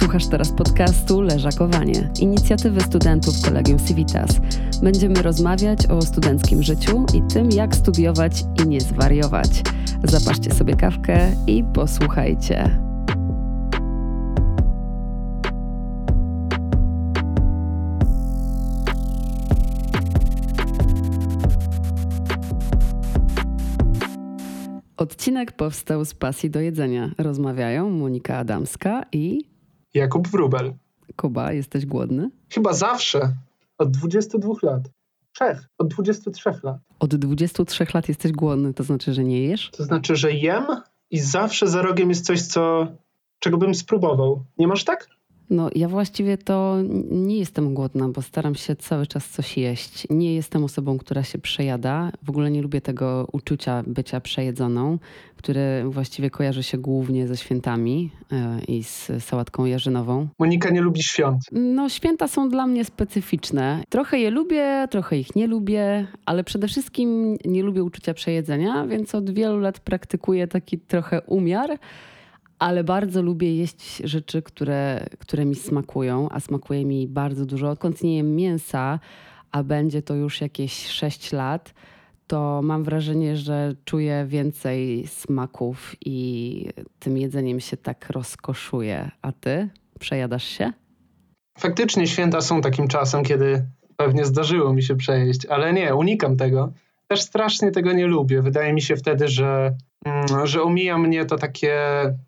Słuchasz teraz podcastu Leżakowanie, inicjatywy studentów Kolegium Civitas. Będziemy rozmawiać o studenckim życiu i tym, jak studiować i nie zwariować. Zapaszcie sobie kawkę i posłuchajcie. Odcinek powstał z pasji do jedzenia. Rozmawiają Monika Adamska i Jakub Wrubel. Kuba. Jesteś głodny? Chyba zawsze. Od 22 lat. Trzech. Od 23 lat. Od 23 lat jesteś głodny, to znaczy, że nie jesz? To znaczy, że jem i zawsze za rogiem jest coś, co, czego bym spróbował. Nie masz tak? No, ja właściwie to nie jestem głodna, bo staram się cały czas coś jeść. Nie jestem osobą, która się przejada. W ogóle nie lubię tego uczucia bycia przejedzoną, które właściwie kojarzy się głównie ze świętami e, i z sałatką jarzynową. Monika nie lubi świąt. No, święta są dla mnie specyficzne. Trochę je lubię, trochę ich nie lubię, ale przede wszystkim nie lubię uczucia przejedzenia, więc od wielu lat praktykuję taki trochę umiar ale bardzo lubię jeść rzeczy, które, które mi smakują, a smakuje mi bardzo dużo. Odkąd nie jem mięsa, a będzie to już jakieś 6 lat, to mam wrażenie, że czuję więcej smaków i tym jedzeniem się tak rozkoszuję. A ty przejadasz się? Faktycznie święta są takim czasem, kiedy pewnie zdarzyło mi się przejeść, ale nie, unikam tego. Też strasznie tego nie lubię. Wydaje mi się wtedy, że że omija mnie to takie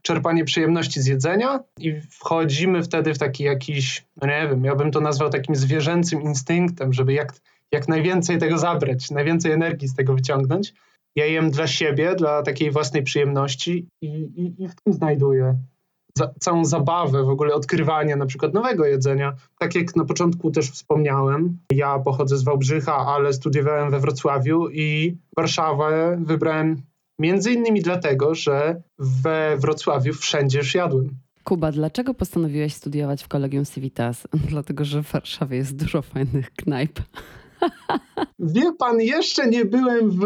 czerpanie przyjemności z jedzenia i wchodzimy wtedy w taki jakiś, no nie wiem, ja bym to nazwał takim zwierzęcym instynktem, żeby jak, jak najwięcej tego zabrać, najwięcej energii z tego wyciągnąć. Ja jem dla siebie, dla takiej własnej przyjemności i, i, i w tym znajduję za, całą zabawę w ogóle odkrywania na przykład nowego jedzenia. Tak jak na początku też wspomniałem, ja pochodzę z Wałbrzycha, ale studiowałem we Wrocławiu i Warszawę wybrałem Między innymi dlatego, że we Wrocławiu wszędzie już jadłem. Kuba, dlaczego postanowiłeś studiować w Kolegium Civitas? Dlatego, że w Warszawie jest dużo fajnych knajp. Wie pan, jeszcze nie byłem w,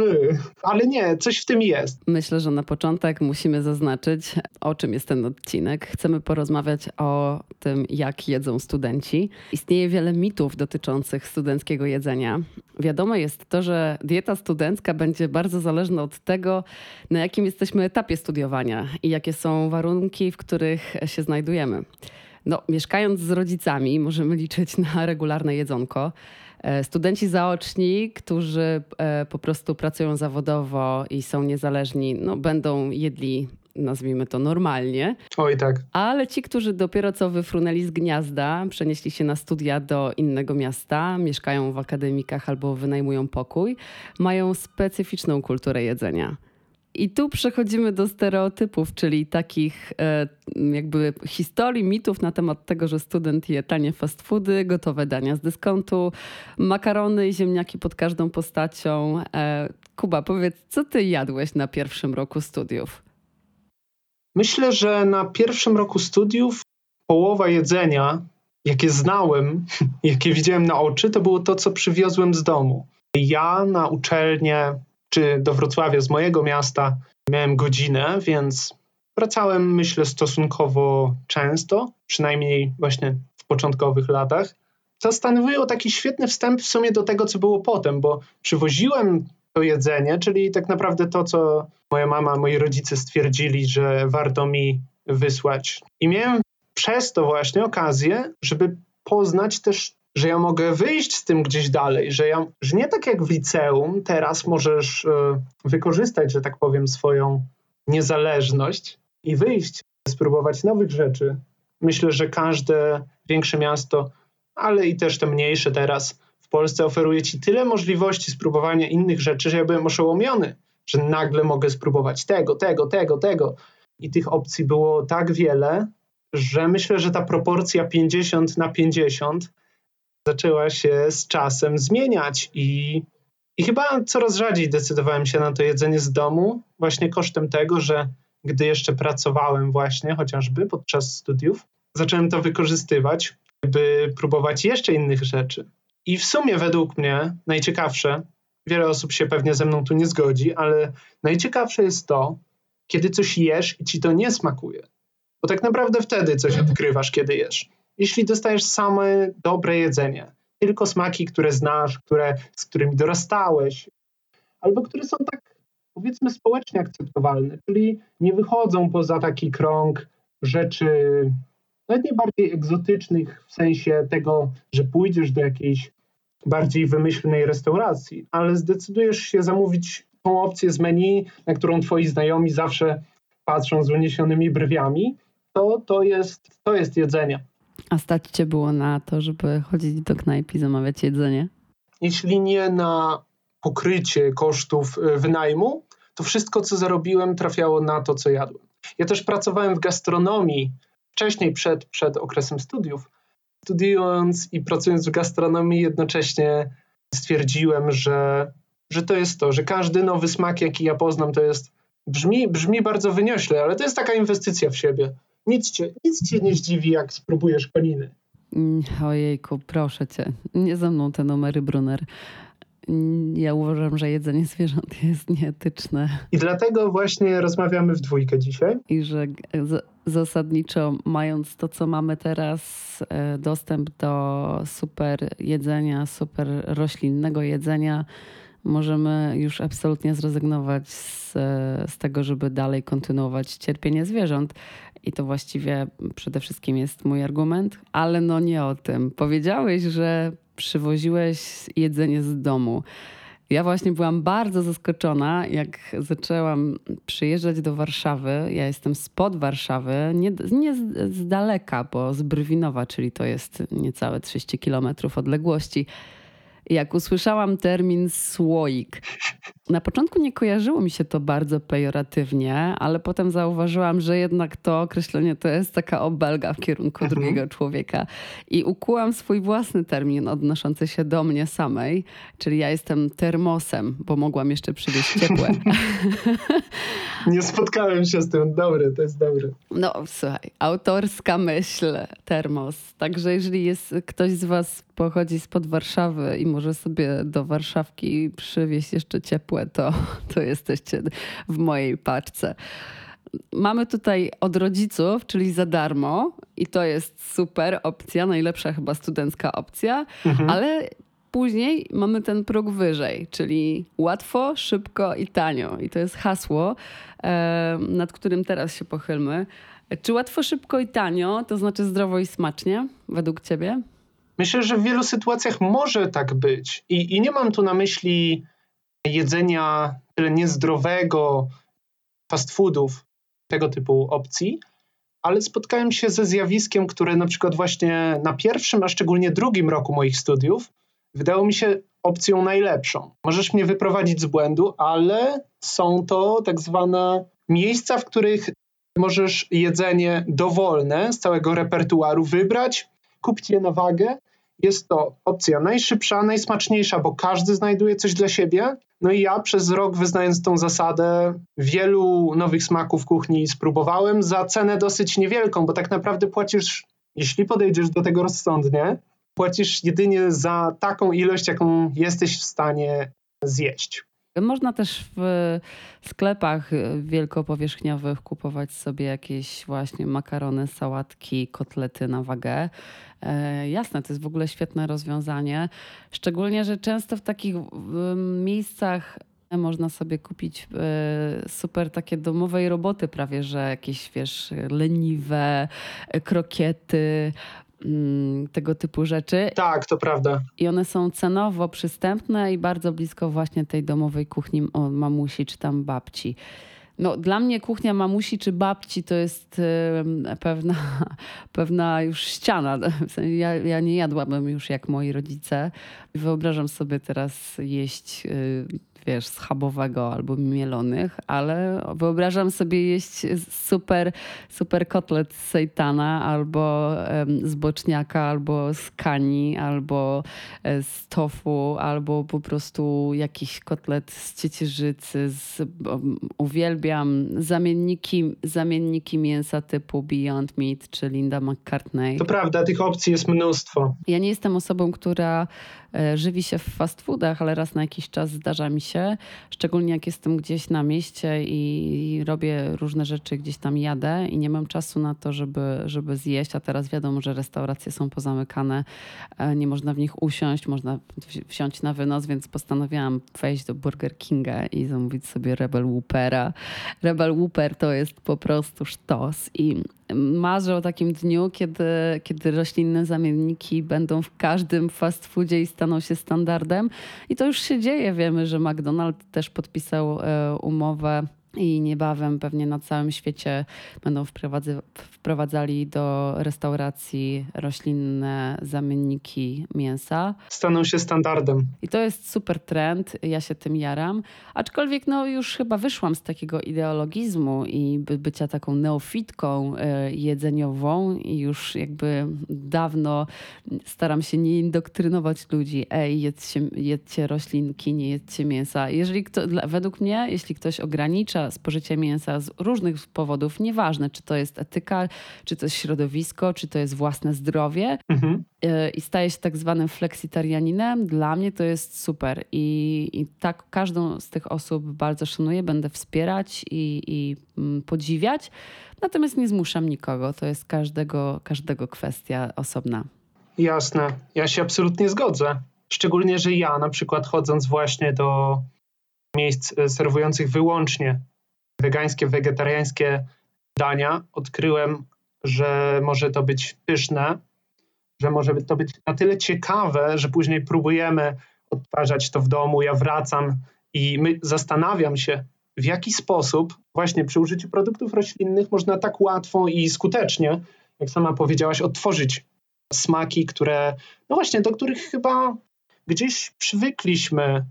ale nie, coś w tym jest. Myślę, że na początek musimy zaznaczyć, o czym jest ten odcinek. Chcemy porozmawiać o tym, jak jedzą studenci. Istnieje wiele mitów dotyczących studenckiego jedzenia. Wiadomo jest to, że dieta studencka będzie bardzo zależna od tego, na jakim jesteśmy etapie studiowania i jakie są warunki, w których się znajdujemy. No, mieszkając z rodzicami, możemy liczyć na regularne jedzonko. E, studenci zaoczni, którzy e, po prostu pracują zawodowo i są niezależni, no, będą jedli nazwijmy to normalnie. Oj, tak. Ale ci, którzy dopiero co wyfrunęli z gniazda, przenieśli się na studia do innego miasta, mieszkają w akademikach albo wynajmują pokój, mają specyficzną kulturę jedzenia. I tu przechodzimy do stereotypów, czyli takich e, jakby historii, mitów na temat tego, że student je tanie fast foody, gotowe dania z dyskontu, makarony i ziemniaki pod każdą postacią. E, Kuba, powiedz, co ty jadłeś na pierwszym roku studiów? Myślę, że na pierwszym roku studiów połowa jedzenia, jakie znałem, jakie widziałem na oczy, to było to, co przywiozłem z domu. Ja na uczelnię czy do Wrocławia z mojego miasta miałem godzinę, więc wracałem, myślę, stosunkowo często, przynajmniej właśnie w początkowych latach. To stanowiło taki świetny wstęp w sumie do tego, co było potem, bo przywoziłem to jedzenie, czyli tak naprawdę to, co moja mama, moi rodzice stwierdzili, że warto mi wysłać. I miałem przez to właśnie okazję, żeby poznać też że ja mogę wyjść z tym gdzieś dalej, że, ja, że nie tak jak w liceum, teraz możesz y, wykorzystać, że tak powiem, swoją niezależność i wyjść, spróbować nowych rzeczy. Myślę, że każde większe miasto, ale i też te mniejsze teraz w Polsce oferuje ci tyle możliwości spróbowania innych rzeczy, że ja byłem oszołomiony, że nagle mogę spróbować tego, tego, tego, tego. I tych opcji było tak wiele, że myślę, że ta proporcja 50 na 50 zaczęła się z czasem zmieniać i, i chyba coraz rzadziej decydowałem się na to jedzenie z domu, właśnie kosztem tego, że gdy jeszcze pracowałem właśnie chociażby podczas studiów, zacząłem to wykorzystywać, by próbować jeszcze innych rzeczy. I w sumie według mnie najciekawsze, wiele osób się pewnie ze mną tu nie zgodzi, ale najciekawsze jest to, kiedy coś jesz i ci to nie smakuje. Bo tak naprawdę wtedy coś odkrywasz, kiedy jesz. Jeśli dostajesz same dobre jedzenie, tylko smaki, które znasz, które, z którymi dorastałeś, albo które są tak, powiedzmy, społecznie akceptowalne, czyli nie wychodzą poza taki krąg rzeczy nawet nie bardziej egzotycznych w sensie tego, że pójdziesz do jakiejś bardziej wymyślnej restauracji, ale zdecydujesz się zamówić tą opcję z menu, na którą twoi znajomi zawsze patrzą z uniesionymi brwiami, to to jest, to jest jedzenie. A stać cię było na to, żeby chodzić do knajpy i zamawiać jedzenie? Jeśli nie na pokrycie kosztów y, wynajmu, to wszystko, co zarobiłem, trafiało na to, co jadłem. Ja też pracowałem w gastronomii wcześniej, przed, przed okresem studiów. Studiując i pracując w gastronomii, jednocześnie stwierdziłem, że, że to jest to, że każdy nowy smak, jaki ja poznam, to jest. Brzmi, brzmi bardzo wyniośle, ale to jest taka inwestycja w siebie. Nic cię, nic cię nie zdziwi, jak spróbujesz koniny. Mm, ojejku, proszę cię, nie ze mną te numery, Brunner. Mm, ja uważam, że jedzenie zwierząt jest nieetyczne. I dlatego właśnie rozmawiamy w dwójkę dzisiaj. I że zasadniczo mając to, co mamy teraz, e, dostęp do super jedzenia, super roślinnego jedzenia, możemy już absolutnie zrezygnować z, z tego, żeby dalej kontynuować cierpienie zwierząt. I to właściwie przede wszystkim jest mój argument, ale no nie o tym. Powiedziałeś, że przywoziłeś jedzenie z domu. Ja właśnie byłam bardzo zaskoczona, jak zaczęłam przyjeżdżać do Warszawy. Ja jestem spod Warszawy, nie, nie z, z daleka, bo z Brwinowa, czyli to jest niecałe 30 kilometrów odległości jak usłyszałam termin słoik. Na początku nie kojarzyło mi się to bardzo pejoratywnie, ale potem zauważyłam, że jednak to określenie to jest taka obelga w kierunku mhm. drugiego człowieka. I ukułam swój własny termin odnoszący się do mnie samej, czyli ja jestem termosem, bo mogłam jeszcze przywieźć ciepłe. nie spotkałem się z tym. Dobry, to jest dobry. No słuchaj, autorska myśl, termos. Także jeżeli jest ktoś z was pochodzi spod Warszawy i może sobie do Warszawki przywieźć jeszcze ciepłe, to, to jesteście w mojej paczce. Mamy tutaj od rodziców, czyli za darmo, i to jest super opcja, najlepsza chyba studencka opcja, mhm. ale później mamy ten próg wyżej, czyli łatwo, szybko i tanio. I to jest hasło, nad którym teraz się pochylmy. Czy łatwo, szybko i tanio to znaczy zdrowo i smacznie, według Ciebie? Myślę, że w wielu sytuacjach może tak być. I, i nie mam tu na myśli jedzenia tyle niezdrowego, fast foodów, tego typu opcji, ale spotkałem się ze zjawiskiem, które na przykład właśnie na pierwszym, a szczególnie drugim roku moich studiów wydało mi się opcją najlepszą. Możesz mnie wyprowadzić z błędu, ale są to tak zwane miejsca, w których możesz jedzenie dowolne z całego repertuaru wybrać, kupić je na wagę. Jest to opcja najszybsza, najsmaczniejsza, bo każdy znajduje coś dla siebie. No i ja przez rok wyznając tą zasadę, wielu nowych smaków kuchni spróbowałem za cenę dosyć niewielką, bo tak naprawdę płacisz, jeśli podejdziesz do tego rozsądnie, płacisz jedynie za taką ilość, jaką jesteś w stanie zjeść. Można też w sklepach wielkopowierzchniowych kupować sobie jakieś właśnie makarony, sałatki, kotlety na wagę. E, jasne, to jest w ogóle świetne rozwiązanie. Szczególnie, że często w takich miejscach można sobie kupić e, super takie domowej roboty prawie, że jakieś, wiesz, leniwe krokiety, tego typu rzeczy. Tak, to prawda. I one są cenowo przystępne i bardzo blisko właśnie tej domowej kuchni o mamusi czy tam babci. No, dla mnie kuchnia mamusi czy babci to jest pewna, pewna już ściana. W sensie ja, ja nie jadłabym już jak moi rodzice. Wyobrażam sobie teraz jeść y, wiesz, schabowego albo mielonych, ale wyobrażam sobie jeść super, super kotlet z sejtana albo z boczniaka, albo z kani, albo e, z tofu, albo po prostu jakiś kotlet z ciecierzycy. Z, uwielbiam zamienniki, zamienniki mięsa typu Beyond Meat czy Linda McCartney. To prawda, tych opcji jest mnóstwo. Ja nie jestem osobą, która e, żywi się w fast foodach, ale raz na jakiś czas zdarza mi się Szczególnie jak jestem gdzieś na mieście i robię różne rzeczy, gdzieś tam jadę i nie mam czasu na to, żeby, żeby zjeść, a teraz wiadomo, że restauracje są pozamykane, e, nie można w nich usiąść, można wsiąść na wynos, więc postanowiłam wejść do Burger Kinga i zamówić sobie Rebel Whoopera. Rebel Whooper to jest po prostu sztos i marzę o takim dniu, kiedy, kiedy roślinne zamienniki będą w każdym fast foodzie i staną się standardem. I to już się dzieje. Wiemy, że McDonald's też podpisał e, umowę i niebawem pewnie na całym świecie będą wprowadzali do restauracji roślinne zamienniki mięsa. Staną się standardem. I to jest super trend, ja się tym jaram. Aczkolwiek no, już chyba wyszłam z takiego ideologizmu i by, bycia taką neofitką y, jedzeniową i już jakby dawno staram się nie indoktrynować ludzi. Ej, jedzcie, jedzcie roślinki, nie jedzcie mięsa. Jeżeli kto, według mnie, jeśli ktoś ogranicza spożycie mięsa z różnych powodów, nieważne czy to jest etyka, czy to jest środowisko, czy to jest własne zdrowie mhm. E, i staje się tak zwanym fleksitarianinem, dla mnie to jest super i, i tak każdą z tych osób bardzo szanuję, będę wspierać i, i mm, podziwiać, natomiast nie zmuszam nikogo, to jest każdego, każdego kwestia osobna. Jasne, ja się absolutnie zgodzę. Szczególnie, że ja na przykład chodząc właśnie do miejsc serwujących wyłącznie wegańskie, wegetariańskie dania, odkryłem, że może to być pyszne, że może to być na tyle ciekawe, że później próbujemy odtwarzać to w domu. Ja wracam i my, zastanawiam się, w jaki sposób właśnie przy użyciu produktów roślinnych można tak łatwo i skutecznie, jak sama powiedziałaś, odtworzyć smaki, które, no właśnie, do których chyba gdzieś przywykliśmy.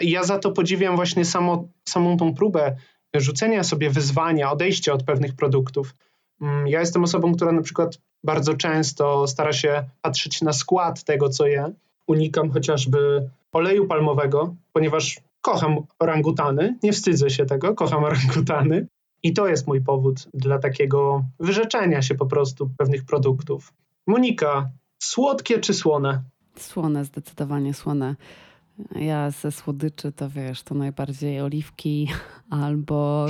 Ja za to podziwiam właśnie samo, samą tą próbę rzucenia sobie wyzwania, odejścia od pewnych produktów. Mm, ja jestem osobą, która na przykład bardzo często stara się patrzeć na skład tego, co je. Unikam chociażby oleju palmowego, ponieważ kocham orangutany, nie wstydzę się tego, kocham orangutany. I to jest mój powód dla takiego wyrzeczenia się po prostu pewnych produktów. Monika, słodkie czy słone? Słone, zdecydowanie słone. Ja ze słodyczy to wiesz, to najbardziej oliwki albo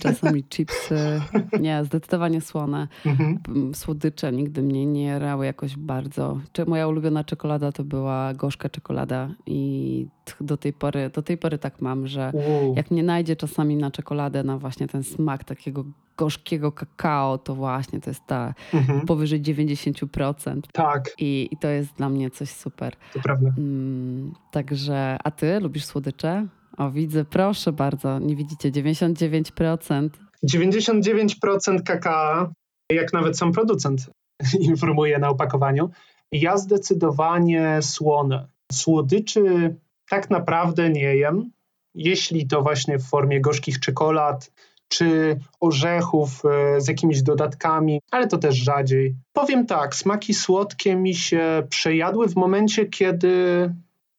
czasami chipsy. Nie, zdecydowanie słone. Mhm. Słodycze nigdy mnie nie rały jakoś bardzo. Moja ulubiona czekolada to była gorzka czekolada i do tej pory, do tej pory tak mam, że jak mnie najdzie czasami na czekoladę, na właśnie ten smak takiego gorzkiego kakao, to właśnie to jest ta mhm. powyżej 90%. Tak. I, I, to jest dla mnie coś super. To prawda. Mm, także, a ty lubisz słodycze? O, widzę, proszę bardzo, nie widzicie, 99%. 99% kakao, jak nawet sam producent informuje na opakowaniu. Ja zdecydowanie słone. Słodyczy tak naprawdę nie jem. Jeśli to właśnie w formie gorzkich czekolad, czy orzechów e, z jakimiś dodatkami, ale to też rzadziej. Powiem tak, smaki słodkie mi się przejadły w momencie, kiedy,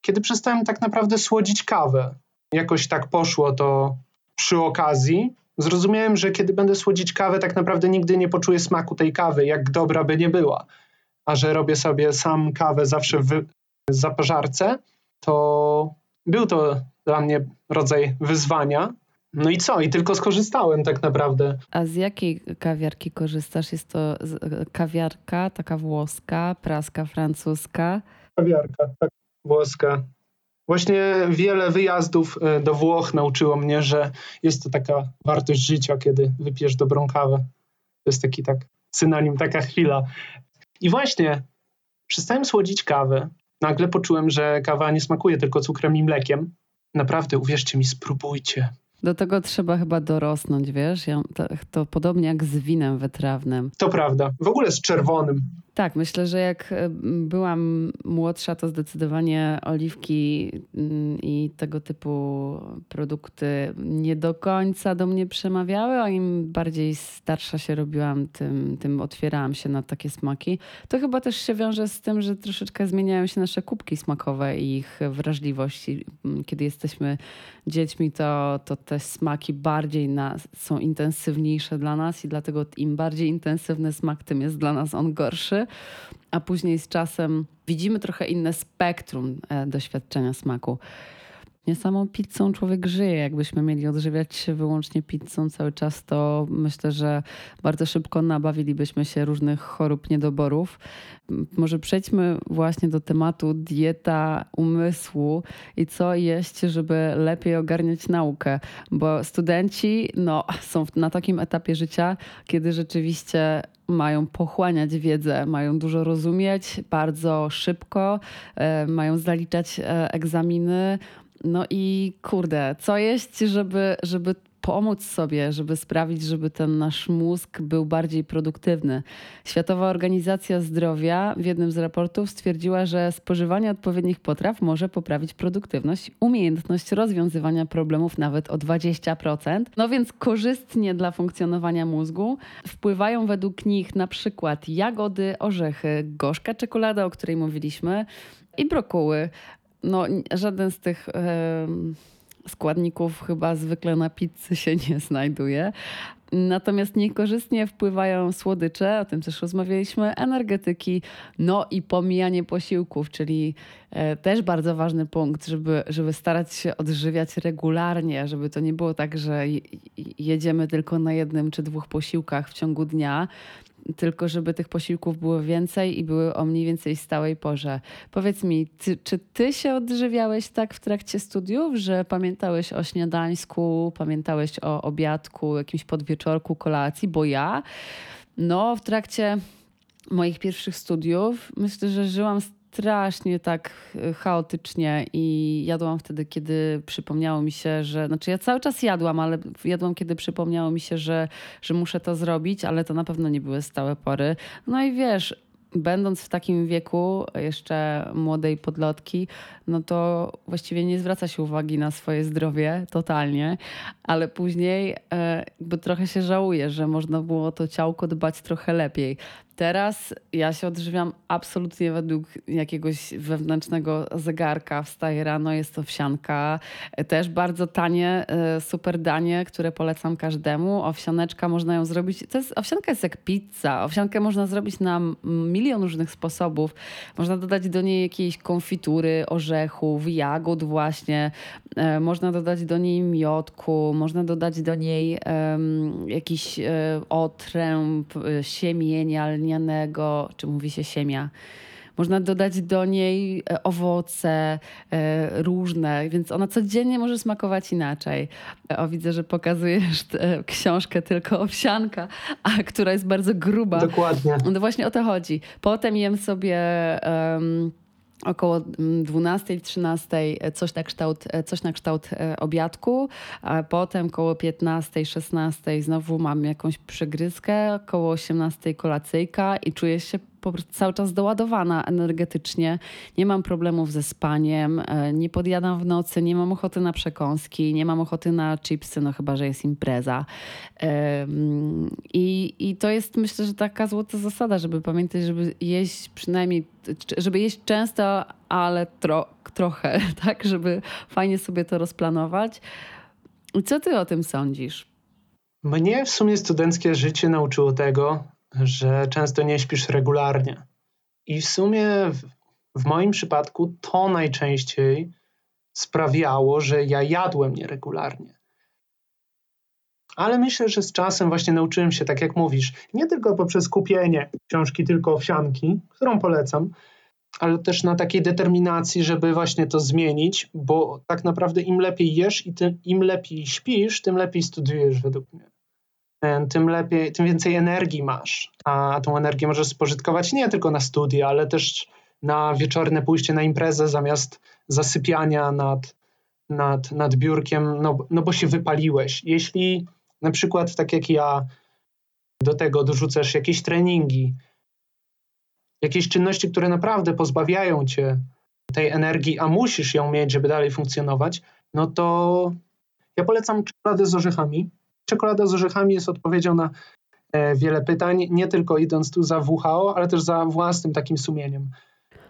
kiedy przestałem tak naprawdę słodzić kawę. Jakoś tak poszło to przy okazji. Zrozumiałem, że kiedy będę słodzić kawę, tak naprawdę nigdy nie poczuję smaku tej kawy, jak dobra by nie była. A że robię sobie sam kawę zawsze w zaparzarce, to był to dla mnie rodzaj wyzwania, no i co? I tylko skorzystałem tak naprawdę. A z jakiej kawiarki korzystasz? Jest to kawiarka taka włoska, praska francuska? Kawiarka, tak, włoska. Właśnie wiele wyjazdów e, do Włoch nauczyło mnie, że jest to taka wartość życia, kiedy wypijesz dobrą kawę. To jest taki tak synonim, taka chwila. I właśnie przestałem słodzić kawę. Nagle poczułem, że kawa nie smakuje tylko cukrem i mlekiem. Naprawdę, uwierzcie mi, spróbujcie. Do tego trzeba chyba dorosnąć, wiesz? Ja, to, to, podobnie jak z winem wytrawnym. To prawda. W ogóle z czerwonym. Tak, myślę, że jak e, byłam młodsza, to zdecydowanie oliwki mm, i tego typu produkty nie do końca do mnie przemawiały, a im bardziej starsza się robiłam, tym, tym otwierałam się na takie smaki. To chyba też się wiąże z tym, że troszeczkę zmieniają się nasze kubki smakowe i ich wrażliwość. Mm, kiedy jesteśmy dziećmi, to, to te smaki bardziej są intensywniejsze dla nas i dlatego im bardziej intensywny smak, tym jest dla nas on gorszy a później z czasem widzimy trochę inne spektrum e, doświadczenia smaku. Nie samą pizzą człowiek żyje. Jakbyśmy mieli odżywiać się wyłącznie pizzą cały czas, to myślę, że bardzo szybko nabawilibyśmy się różnych chorób, niedoborów. Może przejdźmy właśnie do tematu dieta umysłu i co jeść, żeby lepiej ogarniać naukę, bo studenci no, są na takim etapie życia, kiedy rzeczywiście mają pochłaniać wiedzę, mają dużo rozumieć bardzo szybko, e, mają zaliczać e, egzaminy. No i kurde, co jeść, żeby, żeby pomóc sobie, żeby sprawić, żeby ten nasz mózg był bardziej produktywny. Światowa Organizacja Zdrowia w jednym z raportów stwierdziła, że spożywanie odpowiednich potraw może poprawić produktywność, umiejętność rozwiązywania problemów nawet o 20%. No więc korzystnie dla funkcjonowania mózgu wpływają według nich na przykład jagody, orzechy, gorzka czekolada, o której mówiliśmy, i brokuły. No, żaden z tych. Składników chyba zwykle na pizzy się nie znajduje. Natomiast niekorzystnie wpływają słodycze, o tym też rozmawialiśmy, energetyki, no i pomijanie posiłków, czyli e, też bardzo ważny punkt, żeby, żeby starać się odżywiać regularnie, żeby to nie było tak, że jedziemy tylko na jednym czy dwóch posiłkach w ciągu dnia, tylko żeby tych posiłków było więcej i były o mniej więcej stałej porze. Powiedz mi, ty, czy ty się odżywiałeś tak w trakcie studiów, że pamiętałeś o śniadańsku, pamiętałeś o obiadku, jakimś podwieczorku, kolacji? Bo ja, no w trakcie moich pierwszych studiów myślę, że żyłam strasznie tak e, chaotycznie i jadłam wtedy, kiedy przypomniało mi się, że. Znaczy, ja cały czas jadłam, ale jadłam, kiedy przypomniało mi się, że, że muszę to zrobić, ale to na pewno nie były stałe pory. No i wiesz, będąc w takim wieku, jeszcze młodej podlotki, no to właściwie nie zwraca się uwagi na swoje zdrowie totalnie, ale później e, jakby trochę się żałuje, że można było to ciałko dbać trochę lepiej. Teraz ja się odżywiam absolutnie według jakiegoś wewnętrznego zegarka. Wstaję rano, jest to wsianka. Też bardzo tanie, e, super danie, które polecam każdemu. Owsianeczka można ją zrobić. To jest, owsianka jest jak pizza. Owsiankę można zrobić na milion różnych sposobów. Można dodać do niej jakiejś konfitury, orzechów, jagód właśnie. E, można dodać do niej miodku, można dodać do niej um, jakiś um, otręb, siemienia lnianego, czy mówi się siemia. Można dodać do niej owoce e, różne, więc ona codziennie może smakować inaczej. O, widzę, że pokazujesz książkę tylko owsianka, a która jest bardzo gruba. Dokładnie. No właśnie o to chodzi. Potem jem sobie... Um, około 12-13 mm, e, coś na kształt, e, coś na kształt e, obiadku, a potem około 15-16 znowu mam jakąś przegryzkę, około 18 kolacyjka i czuję się po prostu cały czas doładowana energetycznie. Nie mam problemów ze spaniem, nie podjadam w nocy, nie mam ochoty na przekąski, nie mam ochoty na chipsy, no chyba, że jest impreza. I, i to jest myślę, że taka złota zasada, żeby pamiętać, żeby jeść przynajmniej żeby jeść często, ale tro, trochę, tak, żeby fajnie sobie to rozplanować. Co ty o tym sądzisz? Mnie w sumie studenckie życie nauczyło tego, że często nie śpisz regularnie. I w sumie w, w moim przypadku to najczęściej sprawiało, że ja jadłem nieregularnie. Ale myślę, że z czasem właśnie nauczyłem się, tak jak mówisz, nie tylko poprzez kupienie książki Tylko Owsianki, którą polecam, ale też na takiej determinacji, żeby właśnie to zmienić, bo tak naprawdę im lepiej jesz i tym, im lepiej śpisz, tym lepiej studiujesz według mnie. Tym, lepiej, tym więcej energii masz, a tą energię możesz spożytkować nie tylko na studia, ale też na wieczorne pójście na imprezę zamiast zasypiania nad, nad, nad biurkiem, no, no bo się wypaliłeś. Jeśli na przykład, tak jak ja, do tego dorzucasz jakieś treningi, jakieś czynności, które naprawdę pozbawiają cię tej energii, a musisz ją mieć, żeby dalej funkcjonować, no to ja polecam czekoladę z orzechami. Czekolada z orzechami jest odpowiedzią na e, wiele pytań, nie tylko idąc tu za WHO, ale też za własnym takim sumieniem.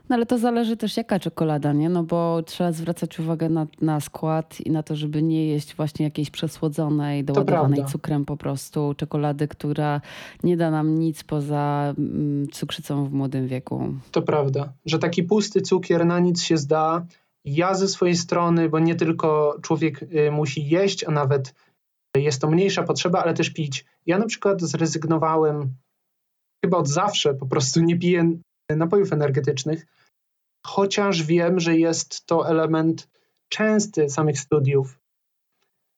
No ale to zależy też jaka czekolada, nie? No bo trzeba zwracać uwagę na, na skład i na to, żeby nie jeść właśnie jakiejś przesłodzonej, doładowanej cukrem po prostu czekolady, która nie da nam nic poza mm, cukrzycą w młodym wieku. To prawda, że taki pusty cukier na nic się zda Ja ze swojej strony, bo nie tylko człowiek y, musi jeść, a nawet jest to mniejsza potrzeba, ale też pić. Ja na przykład zrezygnowałem chyba od zawsze, po prostu nie piję napojów energetycznych, chociaż wiem, że jest to element częsty samych studiów.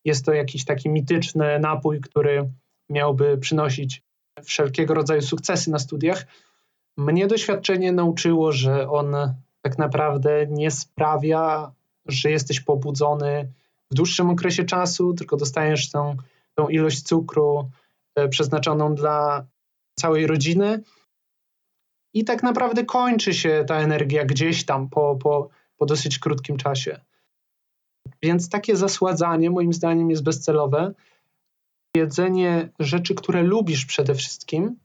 Jest to jakiś taki mityczny napój, który miałby przynosić wszelkiego rodzaju sukcesy na studiach. Mnie doświadczenie nauczyło, że on tak naprawdę nie sprawia, że jesteś pobudzony w dłuższym okresie czasu, tylko dostajesz tą, tą ilość cukru e, przeznaczoną dla całej rodziny. I tak naprawdę kończy się ta energia gdzieś tam po, po, po dosyć krótkim czasie. Więc takie zasładzanie moim zdaniem jest bezcelowe. Jedzenie rzeczy, które lubisz przede wszystkim,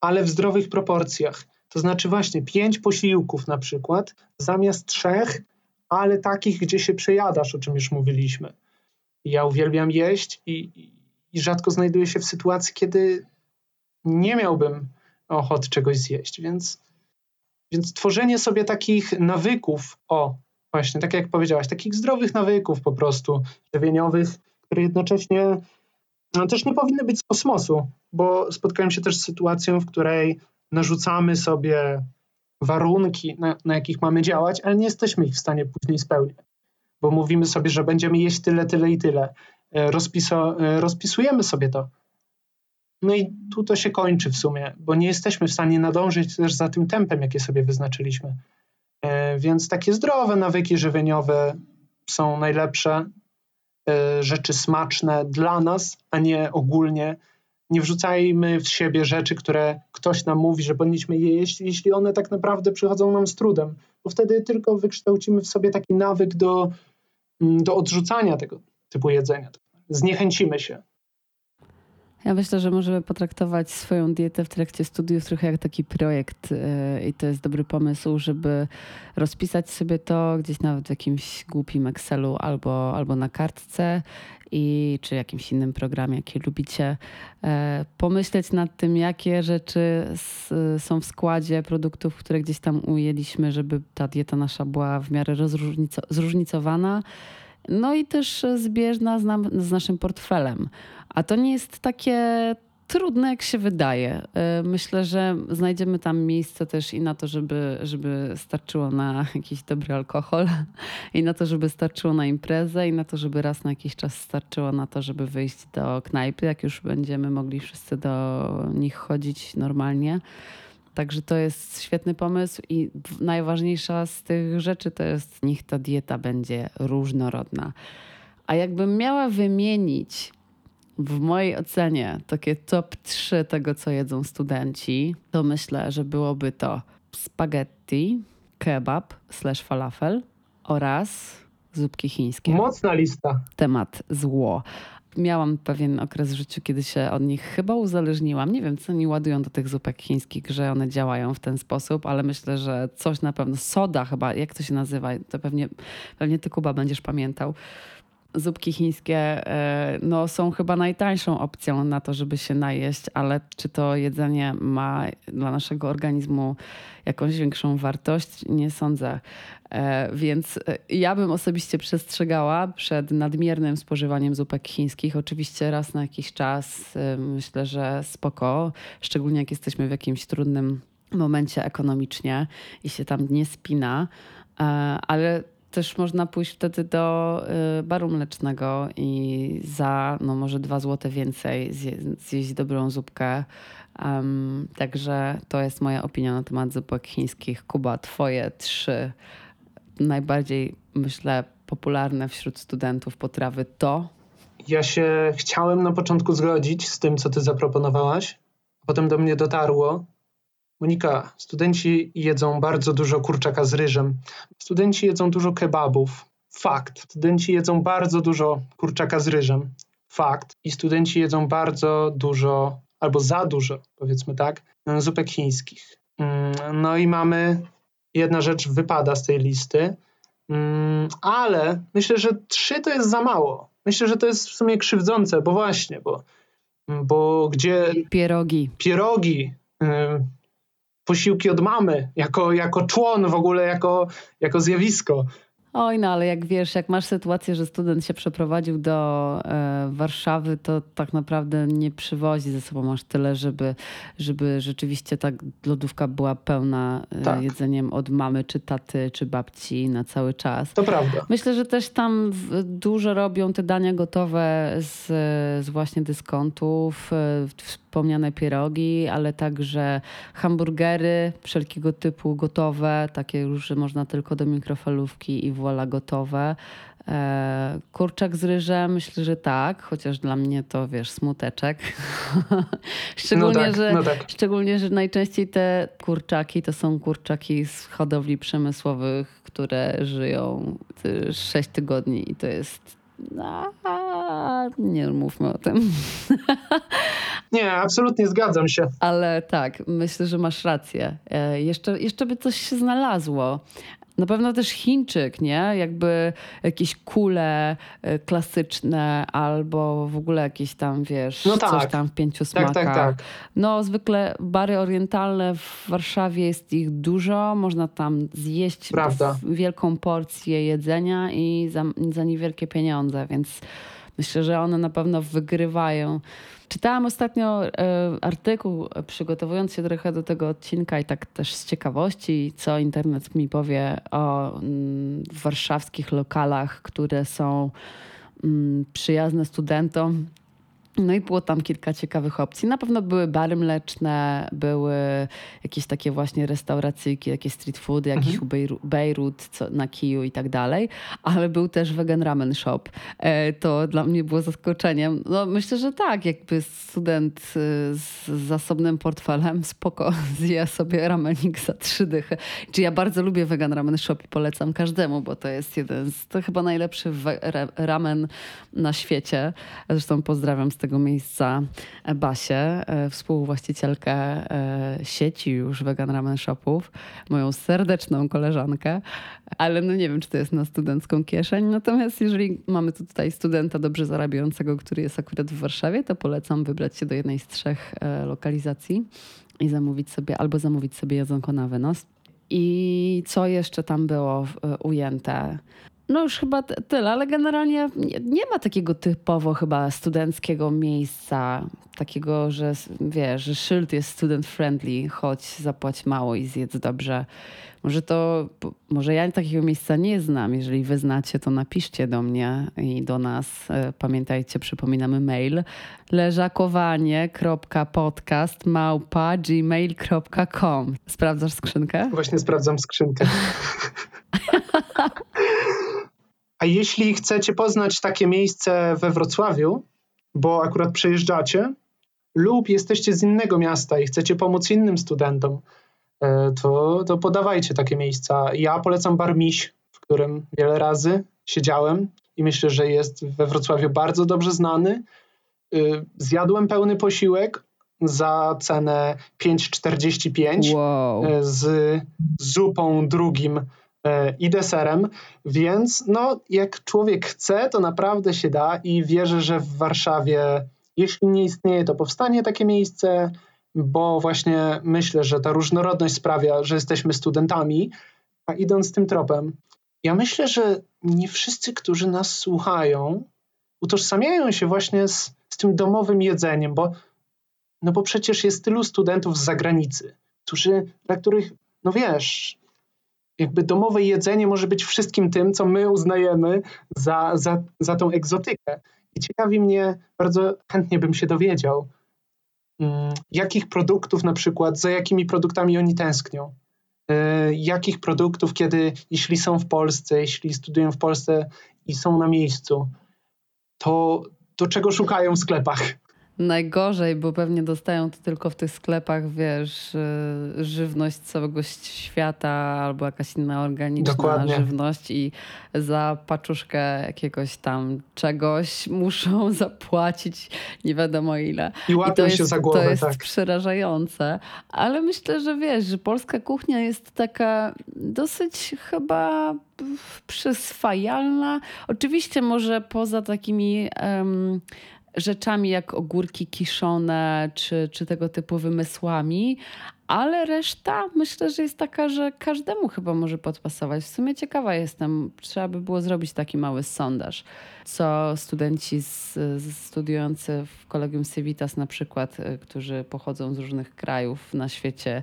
ale w zdrowych proporcjach. To znaczy właśnie pięć posiłków na przykład zamiast trzech, ale takich, gdzie się przejadasz, o czym już mówiliśmy. Ja uwielbiam jeść i, i rzadko znajduję się w sytuacji, kiedy nie miałbym ochoty czegoś zjeść, więc, więc tworzenie sobie takich nawyków, o właśnie, tak jak powiedziałaś, takich zdrowych nawyków po prostu żywieniowych, które jednocześnie no, też nie powinny być z kosmosu, bo spotkałem się też z sytuacją, w której narzucamy sobie warunki, na, na jakich mamy działać, ale nie jesteśmy ich w stanie później spełnić, bo mówimy sobie, że będziemy jeść tyle, tyle i tyle. E, rozpiso, e, rozpisujemy sobie to. No i tu to się kończy w sumie, bo nie jesteśmy w stanie nadążyć też za tym tempem, jakie sobie wyznaczyliśmy. E, więc takie zdrowe nawyki żywieniowe są najlepsze, rzeczy smaczne dla nas, a nie ogólnie nie wrzucajmy w siebie rzeczy, które ktoś nam mówi, że powinniśmy jeść, jeśli one tak naprawdę przychodzą nam z trudem, bo wtedy tylko wykształcimy w sobie taki nawyk do, mm, do odrzucania tego typu jedzenia. Zniechęcimy się. Ja myślę, że możemy potraktować swoją dietę w trakcie studiów trochę jak taki projekt yy, i to jest dobry pomysł, żeby rozpisać sobie to gdzieś nawet w jakimś głupim Excelu albo, albo na kartce i czy jakimś innym programie, jaki lubicie, e, pomyśleć nad tym, jakie rzeczy są w składzie produktów, które gdzieś tam ujęliśmy, żeby ta dieta nasza była w miarę zróżnicowana. No i też zbieżna z, nam, z naszym portfelem. A to nie jest takie trudne, jak się wydaje. E, myślę, że znajdziemy tam miejsce też i na to, żeby, żeby starczyło na jakiś dobry alkohol, i na to, żeby starczyło na imprezę, i na to, żeby raz na jakiś czas starczyło na to, żeby wyjść do knajpy, jak już będziemy mogli wszyscy do nich chodzić normalnie. Także to jest świetny pomysł i najważniejsza z tych rzeczy to jest, niech ta dieta będzie różnorodna. A jakbym miała wymienić w mojej ocenie takie top 3 tego, co jedzą studenci, to myślę, że byłoby to spaghetti, kebab slash falafel oraz zupki chińskie. Mocna lista. Temat zło. Miałam pewien okres w życiu, kiedy się od nich chyba uzależniłam. Nie wiem, co oni ładują do tych zupek chińskich, że one działają w ten sposób, ale myślę, że coś na pewno. Soda chyba, jak to się nazywa? To pewnie, pewnie ty, Kuba, będziesz pamiętał zupki chińskie e, no, są chyba najtańszą opcją na to, żeby się najeść, ale czy to jedzenie ma dla naszego organizmu jakąś większą wartość? Nie sądzę. E, więc e, ja bym osobiście przestrzegała przed nadmiernym spożywaniem zupek chińskich. Oczywiście raz na jakiś czas myślę, że spoko, szczególnie jak jesteśmy w jakimś trudnym momencie ekonomicznie i się tam nie spina, ale też można pójść wtedy do y, baru mlecznego i za no może dwa złote więcej zjeść dobrą zupkę. Um, także to jest moja opinia na temat zupek chińskich. Kuba, twoje trzy najbardziej, myślę, popularne wśród studentów potrawy to? Ja się chciałem na początku zgodzić z tym, co ty zaproponowałaś. Potem do mnie dotarło, Monika, studenci jedzą bardzo dużo kurczaka z ryżem. Studenci jedzą dużo kebabów. Fakt. Studenci jedzą bardzo dużo kurczaka z ryżem. Fakt. I studenci jedzą bardzo dużo, albo za dużo, powiedzmy tak, zupek chińskich. Mm, no i mamy, jedna rzecz wypada z tej listy, mm, ale myślę, że trzy to jest za mało. Myślę, że to jest w sumie krzywdzące, bo właśnie, bo, bo gdzie. Pierogi. Pierogi posiłki od mamy, jako, jako człon w ogóle, jako, jako zjawisko. Oj, no ale jak wiesz, jak masz sytuację, że student się przeprowadził do e, Warszawy, to tak naprawdę nie przywozi ze sobą aż tyle, żeby, żeby rzeczywiście ta lodówka była pełna e, tak. jedzeniem od mamy, czy taty, czy babci na cały czas. To prawda. Myślę, że też tam dużo robią te dania gotowe z, z właśnie dyskontów, e, wspomniane pierogi, ale także hamburgery wszelkiego typu gotowe, takie już, że można tylko do mikrofalówki i wola gotowe. E, kurczak z ryżem, myślę, że tak, chociaż dla mnie to wiesz, smuteczek. szczególnie, no tak, że, no tak. szczególnie, że najczęściej te kurczaki to są kurczaki z hodowli przemysłowych, które żyją 6 tygodni i to jest nie mówmy o tym. Nie, absolutnie zgadzam się. Ale tak, myślę, że masz rację. E, jeszcze, jeszcze by coś się znalazło. Na pewno też Chińczyk, nie? Jakby jakieś kule e, klasyczne albo w ogóle jakieś tam, wiesz, no tak. coś tam w pięciu smakach. Tak, tak, tak. No zwykle bary orientalne w Warszawie jest ich dużo. Można tam zjeść wielką porcję jedzenia i za, za niewielkie pieniądze, więc myślę, że one na pewno wygrywają Czytałam ostatnio e, artykuł, przygotowując się trochę do tego odcinka i tak też z ciekawości, co internet mi powie o mm, warszawskich lokalach, które są mm, przyjazne studentom no i było tam kilka ciekawych opcji. Na pewno były bary mleczne, były jakieś takie właśnie restauracyjki, jakieś street foody, jakiś mhm. Beirut co, na kiju i tak dalej, ale był też vegan ramen shop. E, to dla mnie było zaskoczeniem. No myślę, że tak, jakby student e, z zasobnym portfelem spoko zje sobie ramenik za trzy dychy. Czy ja bardzo lubię vegan ramen shop i polecam każdemu, bo to jest jeden z, to chyba najlepszy ramen na świecie. Zresztą pozdrawiam z tego miejsca Basię, e, współwłaścicielkę e, sieci już Vegan Ramen Shopów, moją serdeczną koleżankę, ale no nie wiem, czy to jest na studencką kieszeń. Natomiast jeżeli mamy tu tutaj studenta dobrze zarabiającego, który jest akurat w Warszawie, to polecam wybrać się do jednej z trzech e, lokalizacji i zamówić sobie, albo zamówić sobie jedzonko na wynos. I co jeszcze tam było ujęte? No już chyba tyle, ale generalnie nie, nie, ma takiego typowo chyba studenckiego miejsca, takiego, że wiesz, że szyld jest student friendly, chodź, zapłać mało i zjedz dobrze. Może to, może ja takiego miejsca nie znam. Jeżeli wy znacie, to napiszcie do mnie i do nas. E, pamiętajcie, przypominamy mail leżakowanie.podcast małpa gmail.com. Sprawdzasz skrzynkę? Właśnie sprawdzam skrzynkę. A jeśli chcecie poznać takie miejsce we Wrocławiu, bo akurat przejeżdżacie, lub jesteście z innego miasta i chcecie pomóc innym studentom, e, to, to podawajcie takie miejsca. Ja polecam Bar Miś, w którym wiele razy siedziałem i myślę, że jest we Wrocławiu bardzo dobrze znany. E, zjadłem pełny posiłek za cenę 5,45 wow. E, z zupą drugim i deserem, więc no, jak człowiek chce, to naprawdę się da i wierzę, że w Warszawie, jeśli nie istnieje, to powstanie takie miejsce, bo właśnie myślę, że ta różnorodność sprawia, że jesteśmy studentami, a idąc tym tropem, ja myślę, że nie wszyscy, którzy nas słuchają, utożsamiają się właśnie z, z tym domowym jedzeniem, bo, no bo przecież jest tylu studentów z zagranicy, którzy, dla których, no wiesz, jakby domowe jedzenie może być wszystkim tym, co my uznajemy za, za, za tą egzotykę. I ciekawi mnie, bardzo chętnie bym się dowiedział, mm, jakich produktów na przykład, za jakimi produktami oni tęsknią. Y, jakich produktów, kiedy, jeśli są w Polsce, jeśli studiują w Polsce i są na miejscu, to, to czego szukają w sklepach? Najgorzej, bo pewnie dostają to tylko w tych sklepach, wiesz, y, żywność całego świata albo jakaś inna organiczna Dokładnie. żywność i za paczuszkę jakiegoś tam czegoś muszą zapłacić nie wiadomo ile. I łapią I to jest, się za głowę, To jest tak. przerażające. Ale myślę, że wiesz, że polska kuchnia jest taka dosyć chyba przyswajalna. Oczywiście może poza takimi um, rzeczami jak ogórki kiszone czy, czy tego typu wymysłami, ale reszta myślę, że jest taka, że każdemu chyba może podpasować. W sumie ciekawa jestem, trzeba by było zrobić taki mały sondaż, co studenci z, studiujący w Kolegium Civitas na przykład, y, którzy pochodzą z różnych krajów na świecie,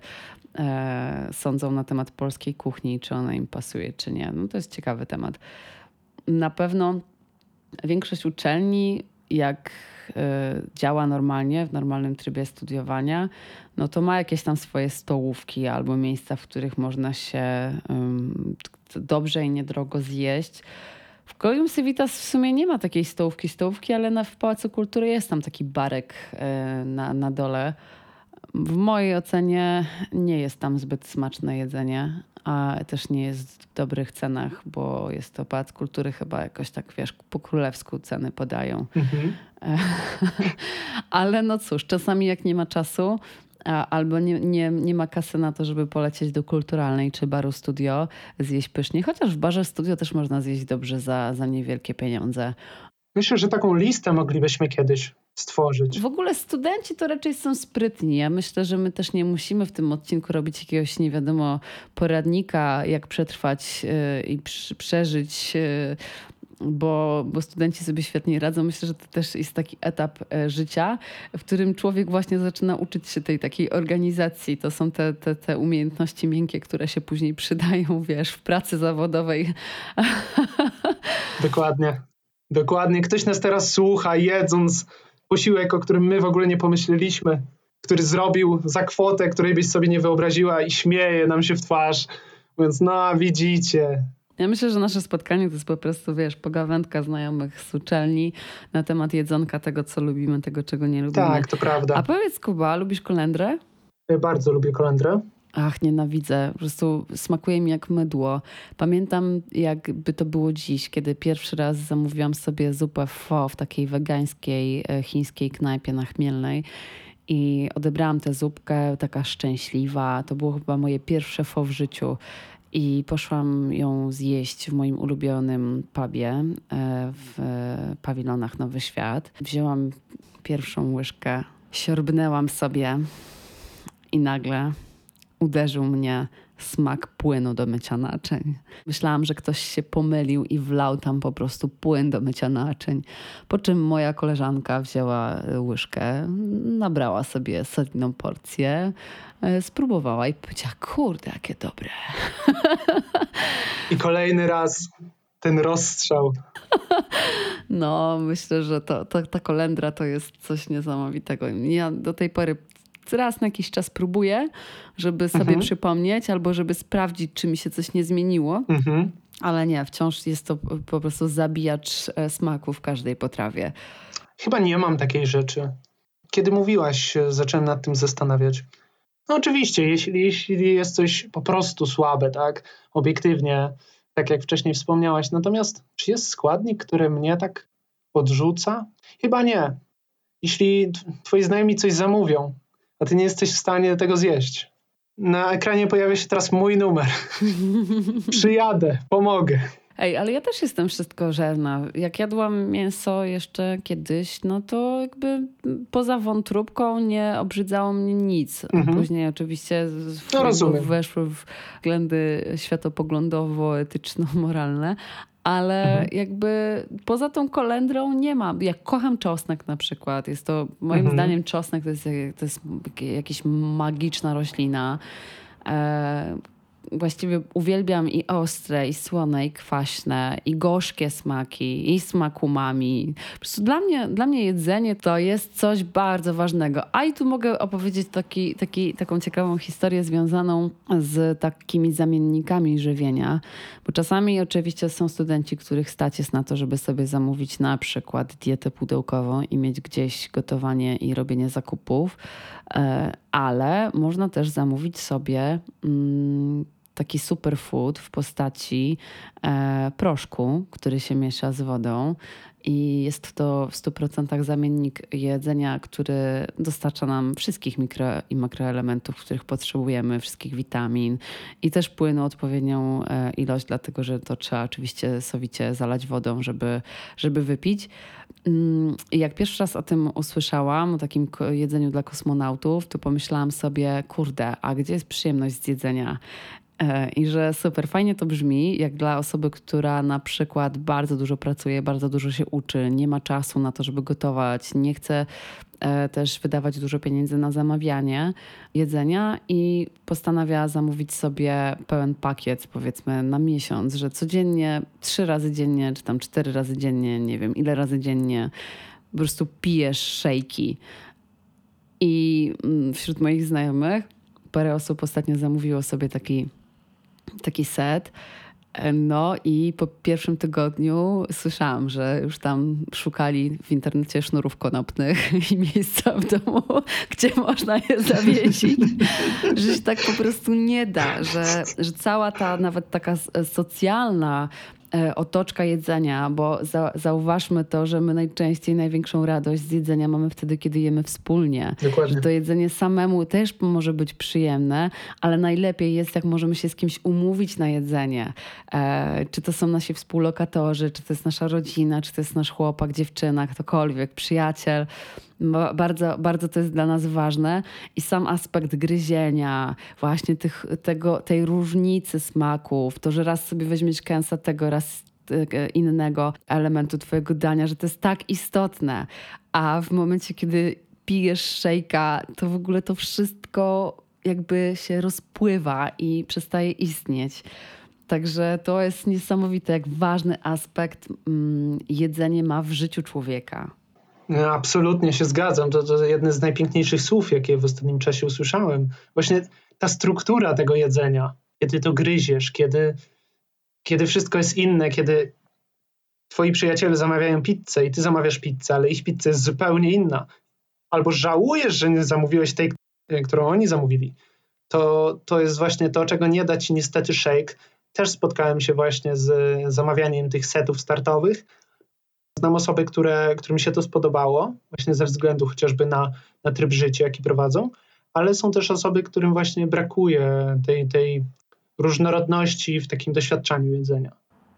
e, sądzą na temat polskiej kuchni, czy ona im pasuje, czy nie. No to jest ciekawy temat. Na pewno większość uczelni, jak y, działa normalnie, w normalnym trybie studiowania, no to ma jakieś tam swoje stołówki albo miejsca, w których można się dobrze i niedrogo zjeść. W Kolegium Civitas w sumie nie ma takiej stołówki, stołówki, ale na, w Pałacu Kultury jest tam taki barek y, na, na dole. W mojej ocenie nie jest tam zbyt smaczne jedzenie, a też nie jest w dobrych cenach, bo jest to Pałac Kultury chyba jakoś tak, wiesz, po królewsku ceny podają. Mhm. Ale no cóż, czasami jak nie ma czasu, albo nie, nie, nie ma kasy na to, żeby polecieć do kulturalnej czy baru studio, zjeść pysznie. Chociaż w barze studio też można zjeść dobrze za, za niewielkie pieniądze. Myślę, że taką listę moglibyśmy kiedyś stworzyć. W ogóle studenci to raczej są sprytni. Ja myślę, że my też nie musimy w tym odcinku robić jakiegoś nie wiadomo poradnika, jak przetrwać yy, i przeżyć. Yy, bo, bo studenci sobie świetnie radzą. Myślę, że to też jest taki etap e, życia, w którym człowiek właśnie zaczyna uczyć się tej takiej organizacji. To są te, te, te umiejętności miękkie, które się później przydają, wiesz, w pracy zawodowej. Dokładnie. Dokładnie. Ktoś nas teraz słucha, jedząc posiłek, o którym my w ogóle nie pomyśleliśmy, który zrobił za kwotę, której byś sobie nie wyobraziła i śmieje nam się w twarz, mówiąc, no widzicie, ja myślę, że nasze spotkanie to jest po prostu, wiesz, pogawędka znajomych z uczelni na temat jedzonka, tego, co lubimy, tego, czego nie lubimy. Tak, to prawda. A powiedz, Kuba, lubisz kolendrę? Ja bardzo lubię kolendrę. Ach, nienawidzę. Po prostu smakuje mi jak mydło. Pamiętam, jakby to było dziś, kiedy pierwszy raz zamówiłam sobie zupę pho w takiej wegańskiej, e, chińskiej knajpie na Chmielnej. I odebrałam tę zupkę, taka szczęśliwa. To było chyba moje pierwsze fo w życiu. I poszłam ją zjeść w moim ulubionym pubie e, w pawilonach Nowy Świat. Wzięłam pierwszą łyżkę, siorbnęłam sobie i nagle uderzył mnie smak płynu do mycia naczyń. Myślałam, że ktoś się pomylił i wlał tam po prostu płyn do mycia naczyń. Po czym moja koleżanka wzięła łyżkę, nabrała sobie solidną porcję, e, spróbowała i powiedziała, kurde, jakie dobre. I kolejny raz ten rozstrzał. No, myślę, że to, to, ta kolendra to jest coś niesamowitego. Ja do tej pory raz na jakiś czas próbuję, żeby sobie mhm. przypomnieć albo żeby sprawdzić, czy mi się coś nie zmieniło. Mhm. Ale nie, wciąż jest to po prostu zabijacz e, smaku w każdej potrawie. Chyba nie mam takiej rzeczy. Kiedy mówiłaś, zacząłem nad tym zastanawiać. No oczywiście, jeśli, jeśli jest coś po prostu słabe, tak, obiektywnie, tak jak wcześniej wspomniałaś, natomiast czy jest składnik, który mnie tak odrzuca? Chyba nie. Jeśli twoi znajomi coś zamówią, a ty nie jesteś w stanie tego zjeść. Na ekranie pojawia się teraz mój numer. Przyjadę, pomogę. Ej, ale ja też jestem wszystko żerna. Jak jadłam mięso jeszcze kiedyś, no to jakby poza wątróbką nie obrzydzało mnie nic. Mhm. Później oczywiście no, weszły względy światopoglądowo-etyczno-moralne, ale mhm. jakby poza tą kolendrą nie ma. Jak kocham czosnek na przykład, jest to moim mhm. zdaniem czosnek to jest, to jest jakaś magiczna roślina. E, właściwie uwielbiam i ostre, i słone, i kwaśne, i gorzkie smaki, i smak umami. Po prostu dla mnie, dla mnie jedzenie to jest coś bardzo ważnego. A i tu mogę opowiedzieć taki, taki, taką ciekawą historię związaną z takimi zamiennikami żywienia, bo czasami oczywiście są studenci, których stać jest na to, żeby sobie zamówić na przykład dietę pudełkową i mieć gdzieś gotowanie i robienie zakupów, ale można też zamówić sobie mm, taki superfood w postaci e, proszku, który się miesza z wodą. I jest to w 100% zamiennik jedzenia, który dostarcza nam wszystkich mikro i makroelementów, których potrzebujemy, wszystkich witamin i też płynu odpowiednią e, ilość, dlatego że to trzeba oczywiście sowicie zalać wodą, żeby, żeby wypić. Mm, jak pierwszy raz o tym usłyszałam, o takim jedzeniu dla kosmonautów, to pomyślałam sobie, kurde, a gdzie jest przyjemność z jedzenia? E, I że super, fajnie to brzmi, jak dla osoby, która na przykład bardzo dużo pracuje, bardzo dużo się uczy, nie ma czasu na to, żeby gotować, nie chce też wydawać dużo pieniędzy na zamawianie jedzenia i postanawia zamówić sobie pełen pakiet, powiedzmy, na miesiąc, że codziennie, trzy razy dziennie, czy tam cztery razy dziennie, nie wiem, ile razy dziennie po prostu pijesz szejki. I mm, wśród moich znajomych parę osób ostatnio zamówiło sobie taki taki set. No i po pierwszym tygodniu słyszałam, że już tam szukali w internecie sznurów konopnych i miejsca w domu, gdzie można je zawiesić. że się tak po prostu nie da, że, że cała ta nawet taka socjalna E, otoczka jedzenia, bo za, zauważmy to, że my najczęściej największą radość z jedzenia mamy wtedy, kiedy jemy wspólnie. Dokładnie. Że to jedzenie samemu też może być przyjemne, ale najlepiej jest, jak możemy się z kimś umówić na jedzenie. E, czy to są nasi współlokatorzy, czy to jest nasza rodzina, czy to jest nasz chłopak, dziewczyna, ktokolwiek, przyjaciel. Bardzo, bardzo to jest dla nas ważne i sam aspekt gryzienia, właśnie tych, tego, tej różnicy smaków, to, że raz sobie weźmiesz kęsa tego, raz e, innego elementu twojego dania, że to jest tak istotne. A w momencie, kiedy pijesz szejka, to w ogóle to wszystko jakby się rozpływa i przestaje istnieć. Także to jest niesamowite, jak ważny aspekt mm, jedzenie ma w życiu człowieka. Absolutnie się zgadzam. To, to jedne z najpiękniejszych słów, jakie w ostatnim czasie usłyszałem. Właśnie ta struktura tego jedzenia, kiedy to gryziesz, kiedy, kiedy wszystko jest inne, kiedy twoi przyjaciele zamawiają pizzę i ty zamawiasz pizzę, ale ich pizza jest zupełnie inna. Albo żałujesz, że nie zamówiłeś tej, którą oni zamówili. To, to jest właśnie to, czego nie da ci niestety shake. Też spotkałem się właśnie z zamawianiem tych setów startowych, Znam osoby, które, którym się to spodobało, właśnie ze względu chociażby na, na tryb życia, jaki prowadzą, ale są też osoby, którym właśnie brakuje tej, tej różnorodności w takim doświadczaniu jedzenia.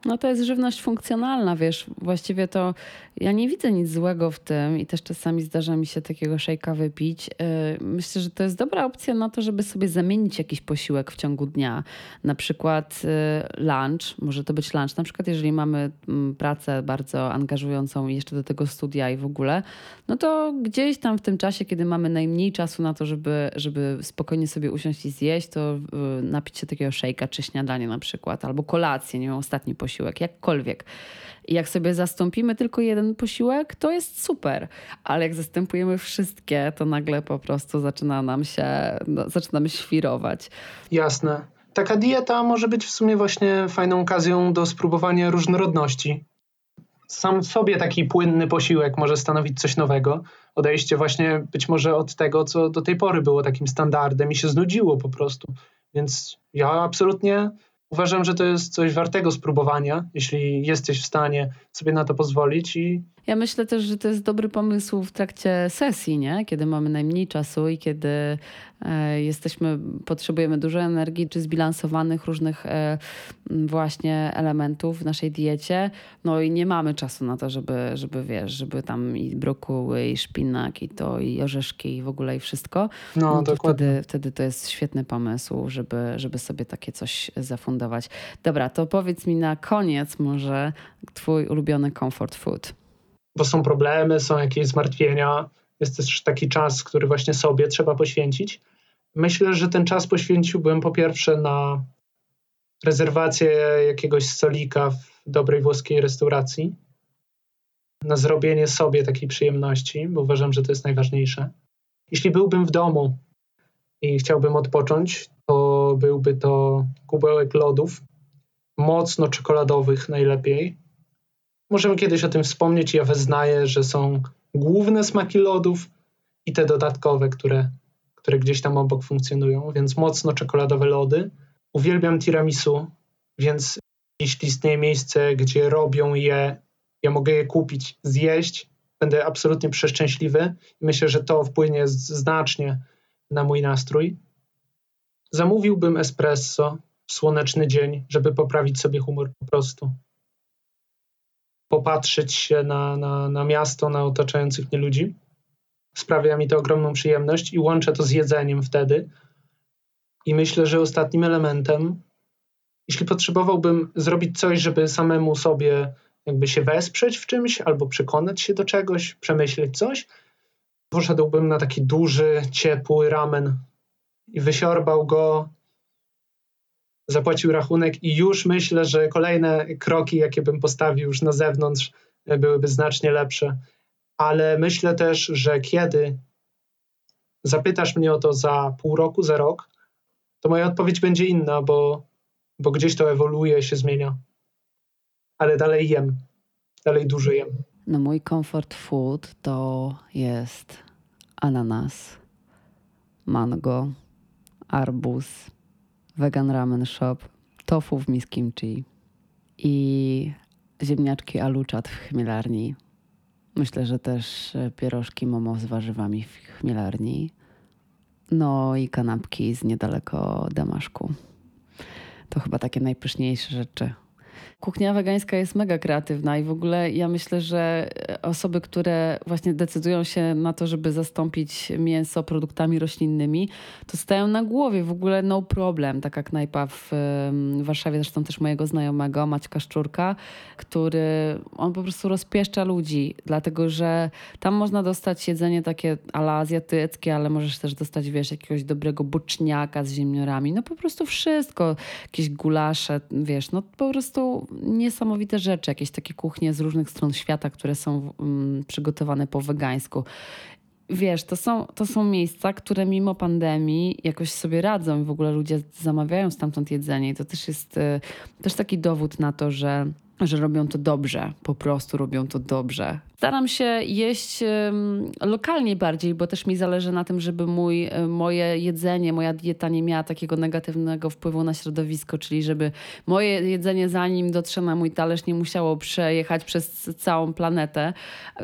No to jest żywność funkcjonalna, wiesz, właściwie to ja nie widzę nic złego w tym i też czasami zdarza mi się takiego szejka wypić. Y, myślę, że to jest dobra opcja na to, żeby sobie zamienić jakiś posiłek w ciągu dnia. Na przykład y, lunch, może to być lunch, na przykład jeżeli mamy mm, pracę bardzo angażującą i jeszcze do tego studia i w ogóle, no to gdzieś tam w tym czasie, kiedy mamy najmniej czasu na to, żeby, żeby spokojnie sobie usiąść i zjeść, to y, napić się takiego szejka czy śniadanie na przykład, albo kolację, nie wiem, ostatni posiłek posiłek, jakkolwiek. I jak sobie zastąpimy tylko jeden posiłek, to jest super. Ale jak zastępujemy wszystkie, to nagle po prostu zaczyna nam się, no, zaczynamy świrować. Jasne. Taka dieta może być w sumie właśnie fajną okazją do spróbowania różnorodności. Sam sobie taki płynny posiłek może stanowić coś nowego. Odejście właśnie być może od tego, co do tej pory było takim standardem i się znudziło po prostu. Więc ja absolutnie uważam, że to jest coś wartego spróbowania, jeśli jesteś w stanie sobie na to pozwolić i ja myślę też, że to jest dobry pomysł w trakcie sesji, nie? kiedy mamy najmniej czasu i kiedy e, jesteśmy, potrzebujemy dużo energii czy zbilansowanych różnych e, właśnie elementów w naszej diecie. No i nie mamy czasu na to, żeby, żeby wiesz, żeby tam i brokuły, i szpinak, i to, i orzeszki, i w ogóle i wszystko. No, no to wtedy, wtedy to jest świetny pomysł, żeby, żeby sobie takie coś zafundować. Dobra, to powiedz mi na koniec może twój ulubiony comfort food bo są problemy, są jakieś zmartwienia. Jest też taki czas, który właśnie sobie trzeba poświęcić. Myślę, że ten czas poświęciłbym po pierwsze na rezerwację jakiegoś stolika w dobrej włoskiej restauracji, na zrobienie sobie takiej przyjemności, bo uważam, że to jest najważniejsze. Jeśli byłbym w domu i chciałbym odpocząć, to byłby to kubełek lodów, mocno czekoladowych najlepiej, Możemy kiedyś o tym wspomnieć. Ja wyznaję, że są główne smaki lodów i te dodatkowe, które, które gdzieś tam obok funkcjonują, więc mocno czekoladowe lody. Uwielbiam tiramisu, więc jeśli istnieje miejsce, gdzie robią je, ja mogę je kupić, zjeść, będę absolutnie przeszczęśliwy myślę, że to wpłynie znacznie na mój nastrój. Zamówiłbym espresso w słoneczny dzień, żeby poprawić sobie humor po prostu. Popatrzeć się na, na, na miasto, na otaczających mnie ludzi. Sprawia mi to ogromną przyjemność i łączę to z jedzeniem wtedy. I myślę, że ostatnim elementem, jeśli potrzebowałbym zrobić coś, żeby samemu sobie jakby się wesprzeć w czymś, albo przekonać się do czegoś, przemyśleć coś, poszedłbym na taki duży, ciepły ramen i wysiorbał go, zapłacił rachunek i już myślę, że kolejne kroki, jakie bym postawił już na zewnątrz, byłyby znacznie lepsze. Ale myślę też, że kiedy zapytasz mnie o to za pół roku, za rok, to moja odpowiedź będzie inna, bo, bo gdzieś to ewoluuje, się zmienia. Ale dalej jem, dalej dużo jem. No mój comfort food to jest ananas, mango, arbuz, vegan ramen shop, tofu w miss kimchi i ziemniaczki aluczat w chmielarni. Myślę, że też e, pierożki momo z warzywami w chmielarni. No i kanapki z niedaleko Damaszku. To chyba takie najpyszniejsze rzeczy. Kuchnia wegańska jest mega kreatywna i w ogóle ja myślę, że osoby, które właśnie decydują się na to, żeby zastąpić mięso produktami roślinnymi, to stają na głowie. W ogóle no problem. Taka knajpa w Warszawie, zresztą też mojego znajomego, Maćka Szczurka, który on po prostu rozpieszcza ludzi, dlatego że tam można dostać jedzenie takie ala azjatyckie, ale możesz też dostać, wiesz, jakiegoś dobrego boczniaka z ziemniorami. No po prostu wszystko. Jakieś gulasze, wiesz, no po prostu niesamowite rzeczy, jakieś takie kuchnie z różnych stron świata, które są um, przygotowane po wegańsku. Wiesz, to są, to są miejsca, które mimo pandemii jakoś sobie radzą i w ogóle ludzie zamawiają stamtąd jedzenie. I to też jest y, też taki dowód na to, że że robią to dobrze, po prostu robią to dobrze. Staram się jeść lokalnie bardziej, bo też mi zależy na tym, żeby mój, e, moje jedzenie, moja dieta nie miała takiego negatywnego wpływu na środowisko, czyli żeby moje jedzenie zanim dotrze na mój talerz nie musiało przejechać przez całą planetę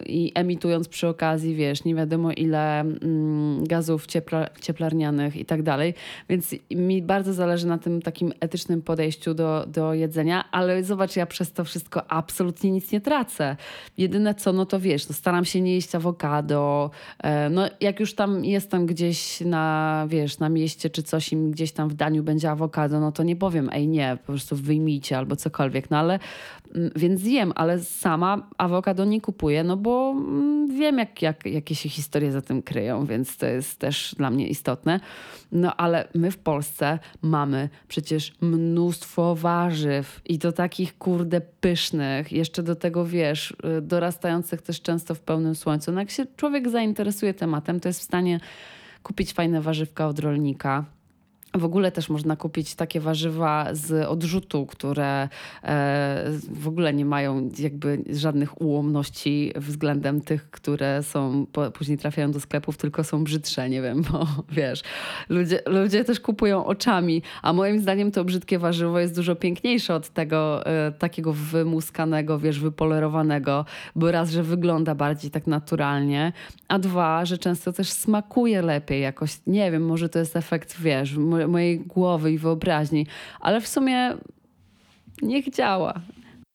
i emitując przy okazji, wiesz, nie wiadomo ile mm, gazów ciepla, cieplarnianych i tak dalej. Więc mi bardzo zależy na tym takim etycznym podejściu do, do jedzenia, ale zobacz, ja przez to wszystko absolutnie nic nie tracę. Jedyne co, no to wiesz, no staram się nie jeść awokado. E, no jak już tam jestem gdzieś na, wiesz, na mieście czy coś i gdzieś tam w daniu będzie awokado, no to nie powiem, ej nie, po prostu wyjmijcie albo cokolwiek. No ale, więc zjem, ale sama awokado nie kupuję, no bo mm, wiem jak, jak, jakie się historie za tym kryją, więc to jest też dla mnie istotne. No ale my w Polsce mamy przecież mnóstwo warzyw i to takich kurde pysznych, jeszcze do tego wiesz, y, dorastających też często w pełnym słońcu. No jak się człowiek zainteresuje tematem, to jest w stanie kupić fajne warzywka od rolnika w ogóle też można kupić takie warzywa z odrzutu, które e, w ogóle nie mają jakby żadnych ułomności względem tych, które są później trafiają do sklepów, tylko są brzydsze, nie wiem, bo wiesz, ludzie, ludzie też kupują oczami, a moim zdaniem to brzydkie warzywo jest dużo piękniejsze od tego e, takiego wymuskanego, wiesz, wypolerowanego, bo raz, że wygląda bardziej tak naturalnie, a dwa, że często też smakuje lepiej jakoś, nie wiem, może to jest efekt, wiesz, mojej głowy i wyobraźni, ale w sumie niech działa.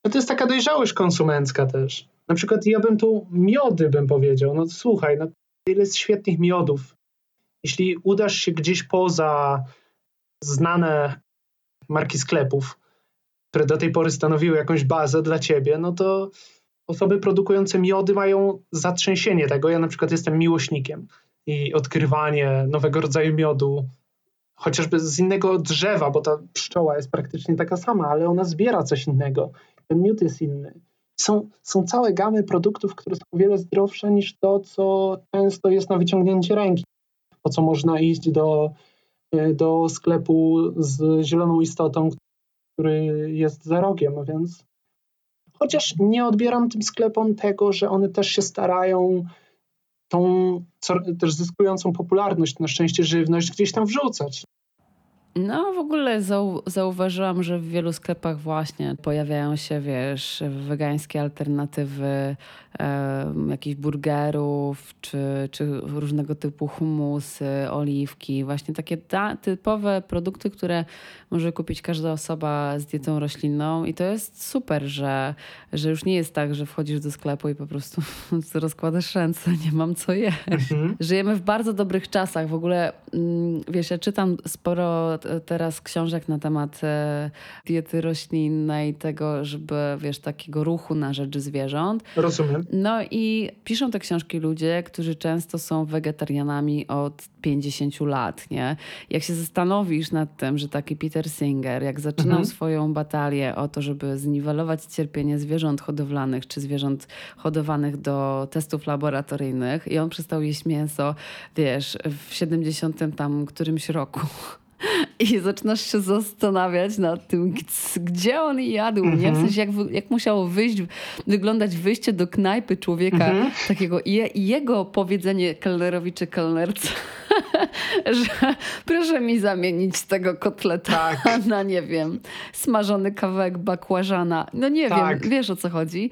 No to jest taka dojrzałość konsumencka też. Na przykład ja bym tu miody bym powiedział, no słuchaj, no ile jest świetnych miodów. Jeśli udasz się gdzieś poza znane marki sklepów, które do tej pory stanowiły jakąś bazę dla ciebie, no to osoby produkujące miody mają zatrzęsienie tego. Ja na przykład jestem miłośnikiem i odkrywanie nowego rodzaju miodu chociażby z innego drzewa, bo ta pszczoła jest praktycznie taka sama, ale ona zbiera coś innego. Ten miód jest inny. Są, są całe gamy produktów, które są o wiele zdrowsze niż to, co często jest na wyciągnięcie ręki. Po co można iść do, e, do sklepu z zieloną istotą, który jest za rogiem, więc chociaż nie odbieram tym sklepom tego, że one też się starają tą też zyskującą popularność, na szczęście żywność gdzieś tam wrzucać. No, w ogóle zau zauważyłam, że w wielu sklepach właśnie pojawiają się, wiesz, wegańskie alternatywy e, jakichś burgerów, czy, czy różnego typu humusy, oliwki. Właśnie takie typowe produkty, które może kupić każda osoba z dietą roślinną. I to jest super, że, że już nie jest tak, że wchodzisz do sklepu i po prostu rozkładasz ręce, nie mam co jeść. Mhm. Żyjemy w bardzo dobrych czasach. W ogóle, mm, wiesz, ja czytam sporo teraz książek na temat e, diety roślinnej, tego, żeby, wiesz, takiego ruchu na rzecz zwierząt. Rozumiem. No i piszą te książki ludzie, którzy często są wegetarianami od 50 lat, nie? Jak się zastanowisz nad tym, że taki Peter Singer, jak zaczynał mhm. swoją batalię o to, żeby zniwelować cierpienie zwierząt hodowlanych, czy zwierząt hodowanych do testów laboratoryjnych i on przestał jeść mięso, wiesz, w 70 tam którymś roku i zaczynasz się zastanawiać nad tym, gdzie on jadł, mm -hmm. nie? W mhm. sensie, jak, jak musiało wyjść, wyglądać wyjście do knajpy człowieka mm -hmm. takiego i jego powiedzenie kelnerowi czy kelnerce, że proszę mi zamienić tego kotleta tak. na, nie wiem, smażony kawałek bakłażana. No nie tak. wiem, wiesz o co chodzi.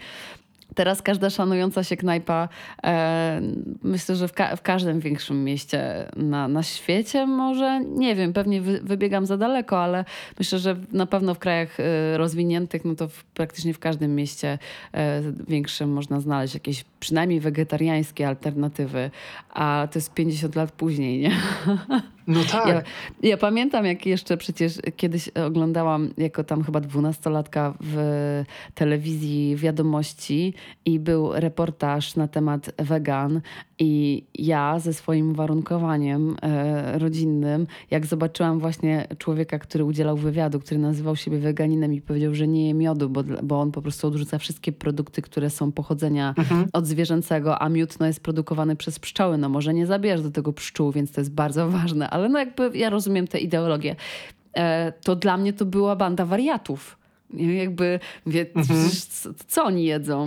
Teraz każda szanująca się knajpa, e, myślę, że w, ka w, każdym większym mieście na, na świecie może, nie wiem, pewnie wy wybiegam za daleko, ale myślę, że na pewno w krajach e, rozwiniętych, no to w, praktycznie w każdym mieście e, większym można znaleźć jakieś przynajmniej wegetariańskie alternatywy, a to jest 50 lat później, nie? No tak. Ja, ja, pamiętam, jak jeszcze przecież kiedyś oglądałam jako tam chyba dwunastolatka w telewizji wiadomości i był reportaż na temat wegan i ja ze swoim uwarunkowaniem e, rodzinnym, jak zobaczyłam właśnie człowieka, który udzielał wywiadu, który nazywał siebie weganinem i powiedział, że nie je miodu, bo, bo on po prostu odrzuca wszystkie produkty, które są pochodzenia mhm. od zwierzęcego, a miód no, jest produkowany przez pszczoły. No może nie zabierasz do tego pszczół, więc to jest bardzo ważne, ale no jakby ja rozumiem tę ideologię. E, to dla mnie to była banda wariatów. Jakby, wie, mhm. co, oni jedzą?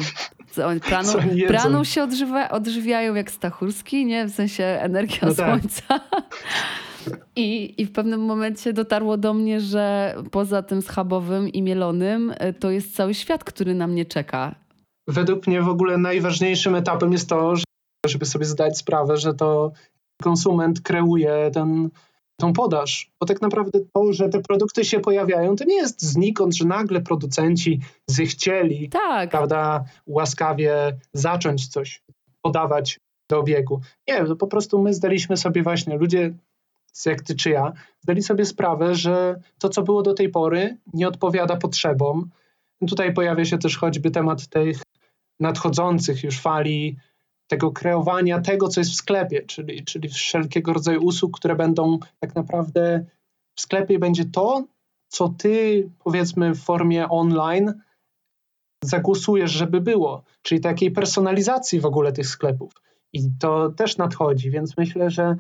Praną, praną się odżywa, odżywiają jak Stachurski, nie? W sensie energia no tak. słońca. I, I w pewnym momencie dotarło do mnie, że poza tym schabowym i mielonym, e, to jest cały świat, który na mnie czeka. Według mnie w ogóle najważniejszym etapem jest to, żeby sobie zdać sprawę, że to konsument kreuje ten tą podaż. Bo tak naprawdę to, że te produkty się pojawiają, to nie jest znikąd, że nagle producenci zechcieli, tak. prawda, łaskawie zacząć coś podawać do obiegu. Nie, to po prostu my zdaliśmy sobie właśnie, ludzie jak ty czy ja, zdali sobie sprawę, że to, co było do tej pory, nie odpowiada potrzebom. Tutaj pojawia się też choćby temat tych nadchodzących już fali tego kreowania tego, co jest w sklepie, czyli, czyli wszelkiego rodzaju usług, które będą tak naprawdę w sklepie będzie to, co ty powiedzmy w formie online zagłosujesz, żeby było, czyli takiej personalizacji w ogóle tych sklepów. I to też nadchodzi, więc myślę, że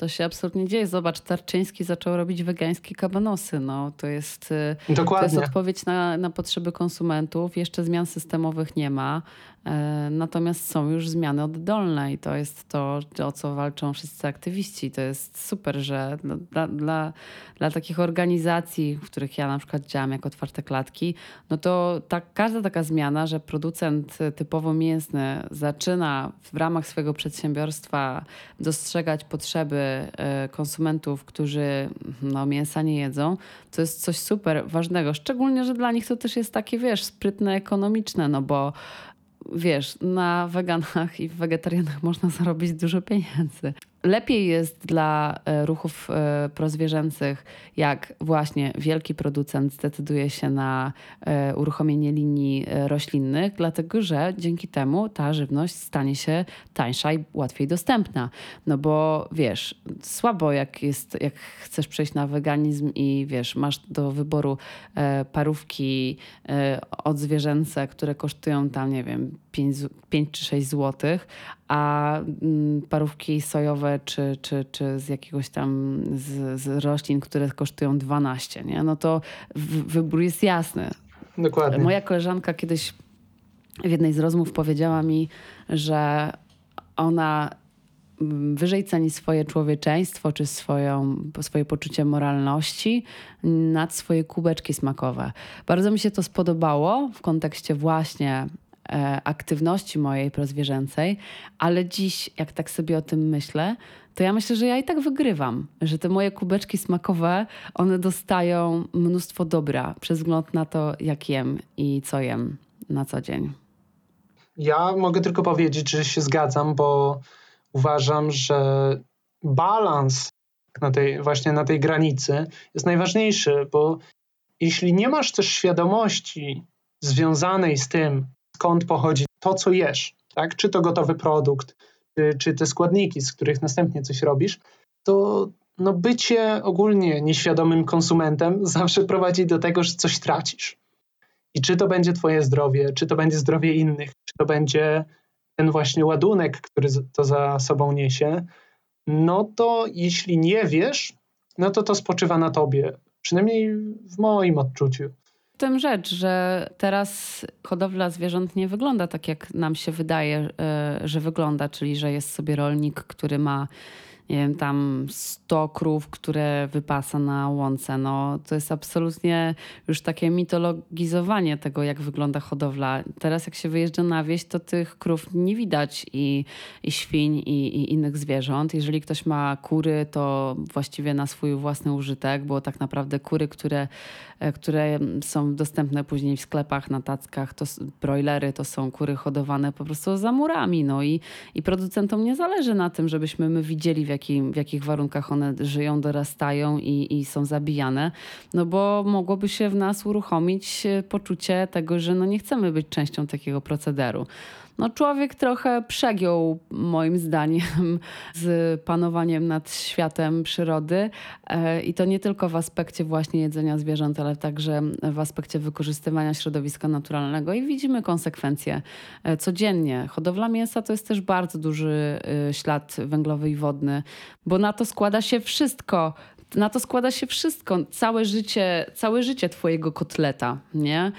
to się absolutnie dzieje. Zobacz, Tarczyński zaczął robić wegańskie kabanosy. No, to, jest, Dokładnie. to jest odpowiedź na, na potrzeby konsumentów. Jeszcze zmian systemowych nie ma. E, natomiast są już zmiany oddolne i to jest to, o co walczą wszyscy aktywiści. To jest super, że dla, dla, dla takich organizacji, w których ja na przykład działam jako otwarte klatki, no to każda taka zmiana, że producent typowo mięsny zaczyna w ramach swojego przedsiębiorstwa dostrzegać potrzeby e, konsumentów, którzy no, mięsa nie jedzą, to jest coś super ważnego. Szczególnie, że dla nich to też jest takie, wiesz, sprytne, ekonomiczne, no bo wiesz, na weganach i wegetarianach można zarobić dużo pieniędzy lepiej jest dla e, ruchów e, prozwierzęcych, jak właśnie wielki producent zdecyduje się na e, uruchomienie linii roślinnych, dlatego że dzięki temu ta żywność stanie się tańsza i łatwiej dostępna. No bo wiesz, słabo jak jest, jak chcesz przejść na weganizm i wiesz, masz do wyboru parówki odzwierzęce, które kosztują tam, nie wiem, 5, 5 czy 6 złotych, a mm, parówki sojowe czy, czy, czy z jakiegoś tam z, z roślin, które kosztują 12, nie? no to wybór jest jasny. Dokładnie. Moja koleżanka kiedyś w jednej z rozmów powiedziała mi, że ona mm, wyżej ceni swoje człowieczeństwo czy swoją, swoje poczucie moralności nad swoje kubeczki smakowe. Bardzo mi się to spodobało w kontekście właśnie aktywności mojej prozwierzęcej, ale dziś, jak tak sobie o tym myślę, to ja myślę, że ja i tak wygrywam, że te moje kubeczki smakowe, one dostają mnóstwo dobra przez wzgląd na to, jak jem i co jem na co dzień. Ja mogę tylko powiedzieć, że się zgadzam, bo uważam, że balans na tej, właśnie na tej granicy jest najważniejszy, bo jeśli nie masz też świadomości związanej z tym, skąd pochodzi to, co jesz, tak? czy to gotowy produkt, czy, czy te składniki, z których następnie coś robisz, to no bycie ogólnie nieświadomym konsumentem zawsze prowadzi do tego, że coś tracisz. I czy to będzie Twoje zdrowie, czy to będzie zdrowie innych, czy to będzie ten właśnie ładunek, który to za sobą niesie, no to jeśli nie wiesz, no to to spoczywa na Tobie. Przynajmniej w moim odczuciu. Tym rzecz, że teraz hodowla zwierząt nie wygląda tak, jak nam się wydaje, e, że wygląda, czyli że jest sobie rolnik, który ma nie wiem, tam 100 krów, które wypasa na łące. No, to jest absolutnie już takie mitologizowanie tego, jak wygląda hodowla. Teraz jak się wyjeżdża na wieś, to tych krów nie widać i, i świń i, i innych zwierząt. Jeżeli ktoś ma kury, to właściwie na swój własny użytek, bo tak naprawdę kury, które, e, które są dostępne później w sklepach, na tackach, to broilery, to są kury hodowane po prostu za murami. No i, i producentom nie zależy na tym, żebyśmy my widzieli w jakim, w jakich warunkach one żyją, dorastają i, i są zabijane, no bo mogłoby się w nas uruchomić e, poczucie tego, że no nie chcemy być częścią takiego procederu. No, człowiek trochę przegiął, moim zdaniem, z panowaniem nad światem przyrody. E, I to nie tylko w aspekcie właśnie jedzenia zwierząt, ale także w aspekcie wykorzystywania środowiska naturalnego. I widzimy konsekwencje e, codziennie. Hodowla mięsa to jest też bardzo duży e, ślad węglowy i wodny, bo na to składa się wszystko na to składa się wszystko, całe życie, całe życie twojego kotleta, nie?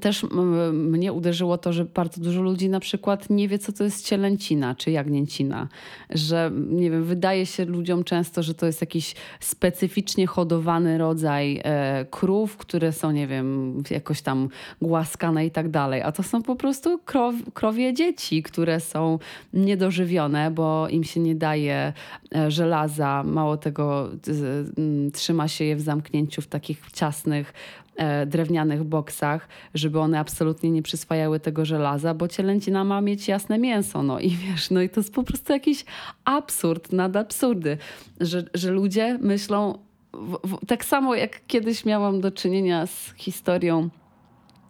Też mnie uderzyło to, że bardzo dużo ludzi na przykład nie wie, co to jest cielęcina czy jagnięcina. Że, nie wiem, wydaje się ludziom często, że to jest jakiś specyficznie hodowany rodzaj e, krów, które są, nie wiem, jakoś tam głaskane i tak dalej. A to są po prostu krow, krowie dzieci, które są niedożywione, bo im się nie daje e, żelaza. Mało tego, trzyma się je w zamknięciu w takich ciasnych drewnianych boksach, żeby one absolutnie nie przyswajały tego żelaza, bo cielęcina ma mieć jasne mięso. No i wiesz, no i to jest po prostu jakiś absurd nad absurdy, że, że ludzie myślą w, w, tak samo jak kiedyś miałam do czynienia z historią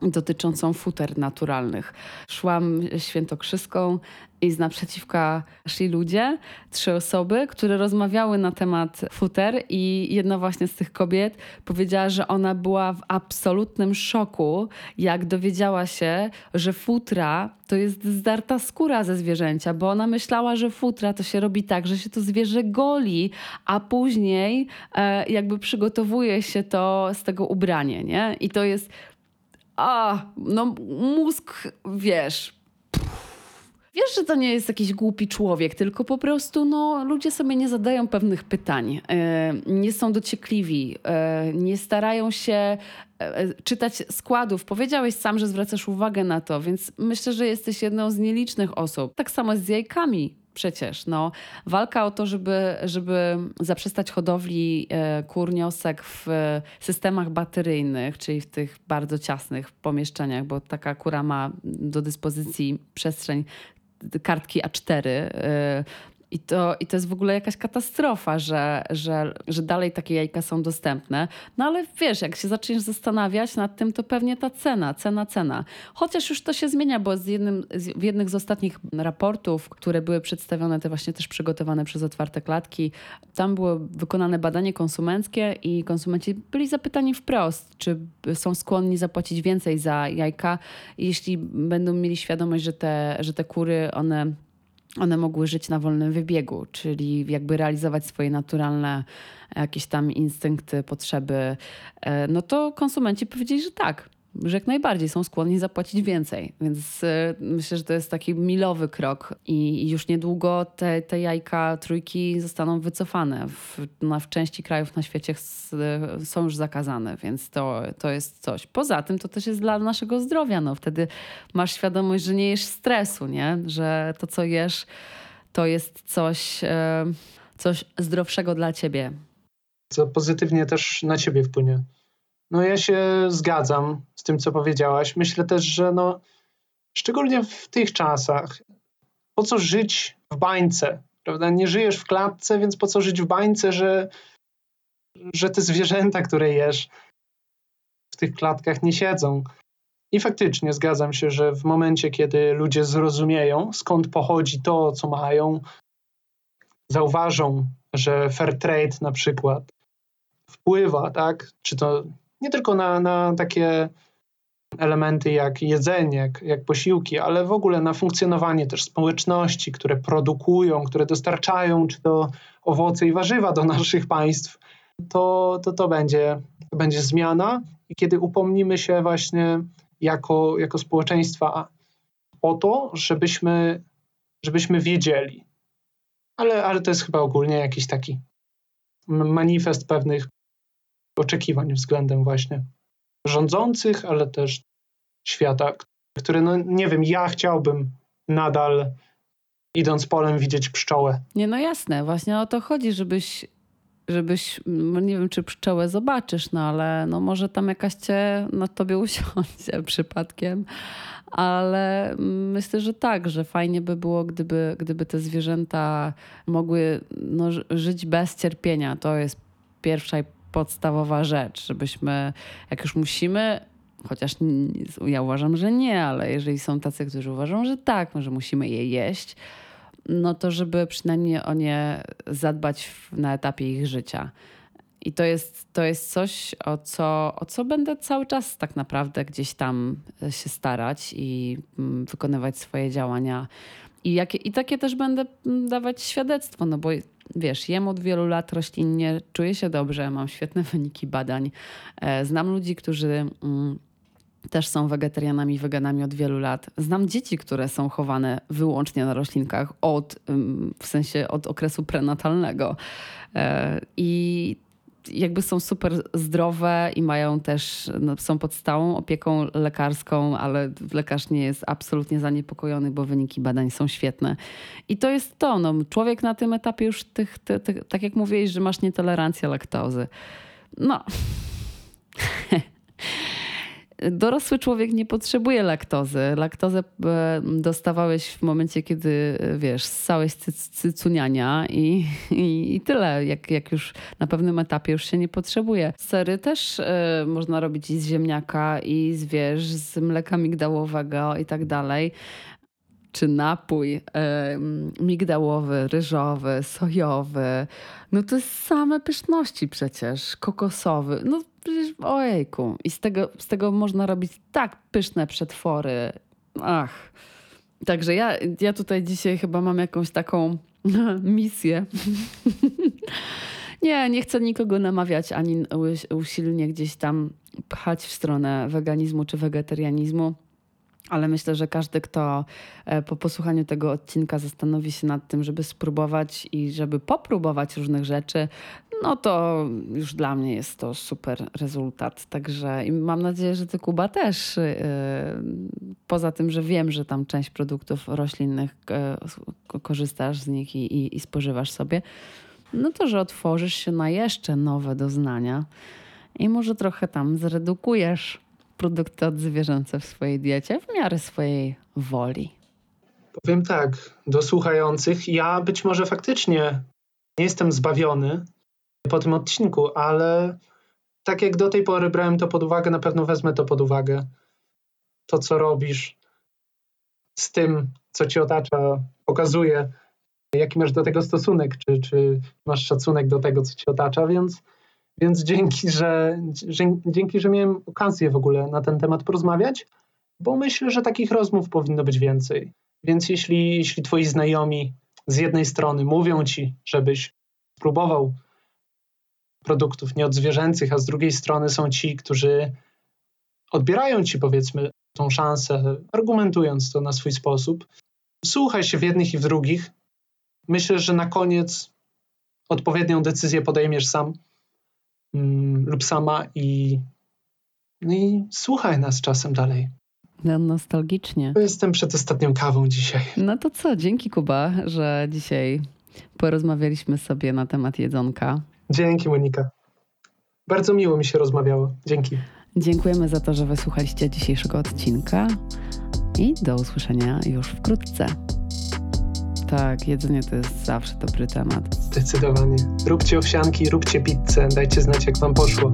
dotyczącą futer naturalnych. Szłam świętokrzyską i z naprzeciwka szli ludzie, trzy osoby, które rozmawiały na temat futer i jedna właśnie z tych kobiet powiedziała, że ona była w absolutnym szoku, jak dowiedziała się, że futra to jest zdarta skóra ze zwierzęcia, bo ona myślała, że futra to się robi tak, że się to zwierzę goli, a później e, jakby przygotowuje się to z tego ubranie, nie? I to jest a, no mózg, wiesz, Wiesz, że to nie jest jakiś głupi człowiek, tylko po prostu no, ludzie sobie nie zadają pewnych pytań, e, nie są dociekliwi, e, nie starają się e, czytać składów. Powiedziałeś sam, że zwracasz uwagę na to, więc myślę, że jesteś jedną z nielicznych osób. Tak samo z jajkami przecież. No, walka o to, żeby, żeby zaprzestać hodowli e, kur niosek w systemach bateryjnych, czyli w tych bardzo ciasnych pomieszczeniach, bo taka kura ma do dyspozycji przestrzeń kartki A4, i to, I to jest w ogóle jakaś katastrofa, że, że, że dalej takie jajka są dostępne. No ale wiesz, jak się zaczniesz zastanawiać nad tym, to pewnie ta cena, cena, cena. Chociaż już to się zmienia, bo z jednym, w jednych z ostatnich raportów, które były przedstawione, te właśnie też przygotowane przez otwarte klatki, tam było wykonane badanie konsumenckie i konsumenci byli zapytani wprost, czy są skłonni zapłacić więcej za jajka, jeśli będą mieli świadomość, że te, że te kury, one one mogły żyć na wolnym wybiegu, czyli jakby realizować swoje naturalne jakieś tam instynkty, potrzeby, e, no to konsumenci powiedzieli, że tak. Że jak najbardziej są skłonni zapłacić więcej. Więc y, myślę, że to jest taki milowy krok i już niedługo te, te jajka trójki zostaną wycofane. W, na, w części krajów na świecie są już zakazane, więc to, to jest coś. Poza tym to też jest dla naszego zdrowia. No, wtedy masz świadomość, że nie jesz stresu, nie? że to, co jesz, to jest coś, y, coś zdrowszego dla ciebie. Co pozytywnie też na ciebie wpłynie. No ja się zgadzam z tym, co powiedziałaś. Myślę też, że no, szczególnie w tych czasach, po co żyć w bańce, prawda? Nie żyjesz w klatce, więc po co żyć w bańce, że, że te zwierzęta, które jesz, w tych klatkach nie siedzą. I faktycznie zgadzam się, że w momencie, kiedy ludzie zrozumieją, skąd pochodzi to, co mają, zauważą, że fair trade na przykład wpływa, tak? Czy to nie tylko na, na takie elementy jak jedzenie, jak, jak posiłki, ale w ogóle na funkcjonowanie też społeczności, które produkują, które dostarczają czy to owoce i warzywa do naszych państw, to to, to będzie, to będzie zmiana. I kiedy upomnimy się właśnie jako, jako społeczeństwa o to, żebyśmy, żebyśmy wiedzieli. Ale, ale to jest chyba ogólnie jakiś taki manifest pewnych oczekiwań względem właśnie rządzących, ale też świata, który, no nie wiem, ja chciałbym nadal idąc polem widzieć pszczołę. Nie, no jasne, właśnie o to chodzi, żebyś, żebyś no nie wiem, czy pszczołę zobaczysz, no ale no może tam jakaś cię na tobie usiądzie przypadkiem, ale myślę, że tak, że fajnie by było, gdyby, gdyby te zwierzęta mogły no, żyć bez cierpienia. To jest pierwsza i podstawowa rzecz, żebyśmy, jak już musimy, chociaż ja uważam, że nie, ale jeżeli są tacy, którzy uważają, że tak, że musimy je jeść, no to żeby przynajmniej o nie zadbać na etapie ich życia. I to jest, to jest coś, o co, o co będę cały czas tak naprawdę gdzieś tam się starać i mm, wykonywać swoje działania. I, jakie, I takie też będę mm, dawać świadectwo, no bo wiesz, jem od wielu lat roślinnie, czuję się dobrze, mam świetne wyniki badań. E, znam ludzi, którzy mm, też są wegetarianami, weganami od wielu lat. Znam dzieci, które są chowane wyłącznie na roślinkach od, w sensie od okresu prenatalnego. E, I jakby są super zdrowe i mają też, no, są pod stałą opieką lekarską, ale lekarz nie jest absolutnie zaniepokojony, bo wyniki badań są świetne. I to jest to, no, człowiek na tym etapie już tych, tak jak mówiłeś, że masz nietolerancję laktozy. No. dorosły człowiek nie potrzebuje laktozy. Laktozę e, dostawałeś w momencie, kiedy, e, wiesz, ssałeś cycuniania i, i, i, tyle. Jak, jak już na pewnym etapie już się nie potrzebuje. Sery też y, można robić i z ziemniaka, i z, wiesz, z mleka migdałowego i tak dalej czy napój y, migdałowy, ryżowy, sojowy. No to same pyszności przecież, kokosowy. No przecież ojejku. I z tego, z tego można robić tak pyszne przetwory. Ach. Także ja, ja tutaj dzisiaj chyba mam jakąś taką misję. nie, nie chcę nikogo namawiać ani usilnie gdzieś tam pchać w stronę weganizmu czy wegetarianizmu. Ale myślę, że każdy, kto e, po posłuchaniu tego odcinka zastanowi się nad tym, żeby spróbować i żeby popróbować różnych rzeczy, no to już dla mnie jest to super rezultat. Także mam nadzieję, że ty, Kuba, też. Yy, poza tym, że wiem, że tam część produktów roślinnych yy, korzystasz z nich i, i, i spożywasz sobie, no to, że otworzysz się na jeszcze nowe doznania i może trochę tam zredukujesz produkty odzwierzęce w swojej diecie w miarę swojej woli. Powiem tak, do słuchających, ja być może faktycznie nie jestem zbawiony po tym odcinku, ale tak jak do tej pory brałem to pod uwagę, na pewno wezmę to pod uwagę. To, co robisz z tym, co ci otacza, pokazuje, jaki masz do tego stosunek, czy, czy masz szacunek do tego, co ci otacza, więc więc dzięki że, dzięki, że miałem okazję w ogóle na ten temat porozmawiać, bo myślę, że takich rozmów powinno być więcej. Więc jeśli, jeśli twoi znajomi z jednej strony mówią ci, żebyś spróbował produktów nieodzwierzęcych, a z drugiej strony są ci, którzy odbierają ci powiedzmy tą szansę, argumentując to na swój sposób. Słuchaj się w jednych i w drugich. Myślę, że na koniec odpowiednią decyzję podejmiesz sam mm, lub sama i, no i słuchaj nas czasem dalej. No, nostalgicznie. Jestem przed ostatnią kawą dzisiaj. No to co, dzięki Kuba, że dzisiaj porozmawialiśmy sobie na temat jedzonka. Dzięki Monika. Bardzo miło mi się rozmawiało. Dzięki. Dziękujemy za to, że wysłuchaliście dzisiejszego odcinka i do usłyszenia już wkrótce. Tak, jedzenie to jest zawsze dobry temat. Zdecydowanie. Róbcie owsianki, róbcie pizzę, dajcie znać jak wam poszło.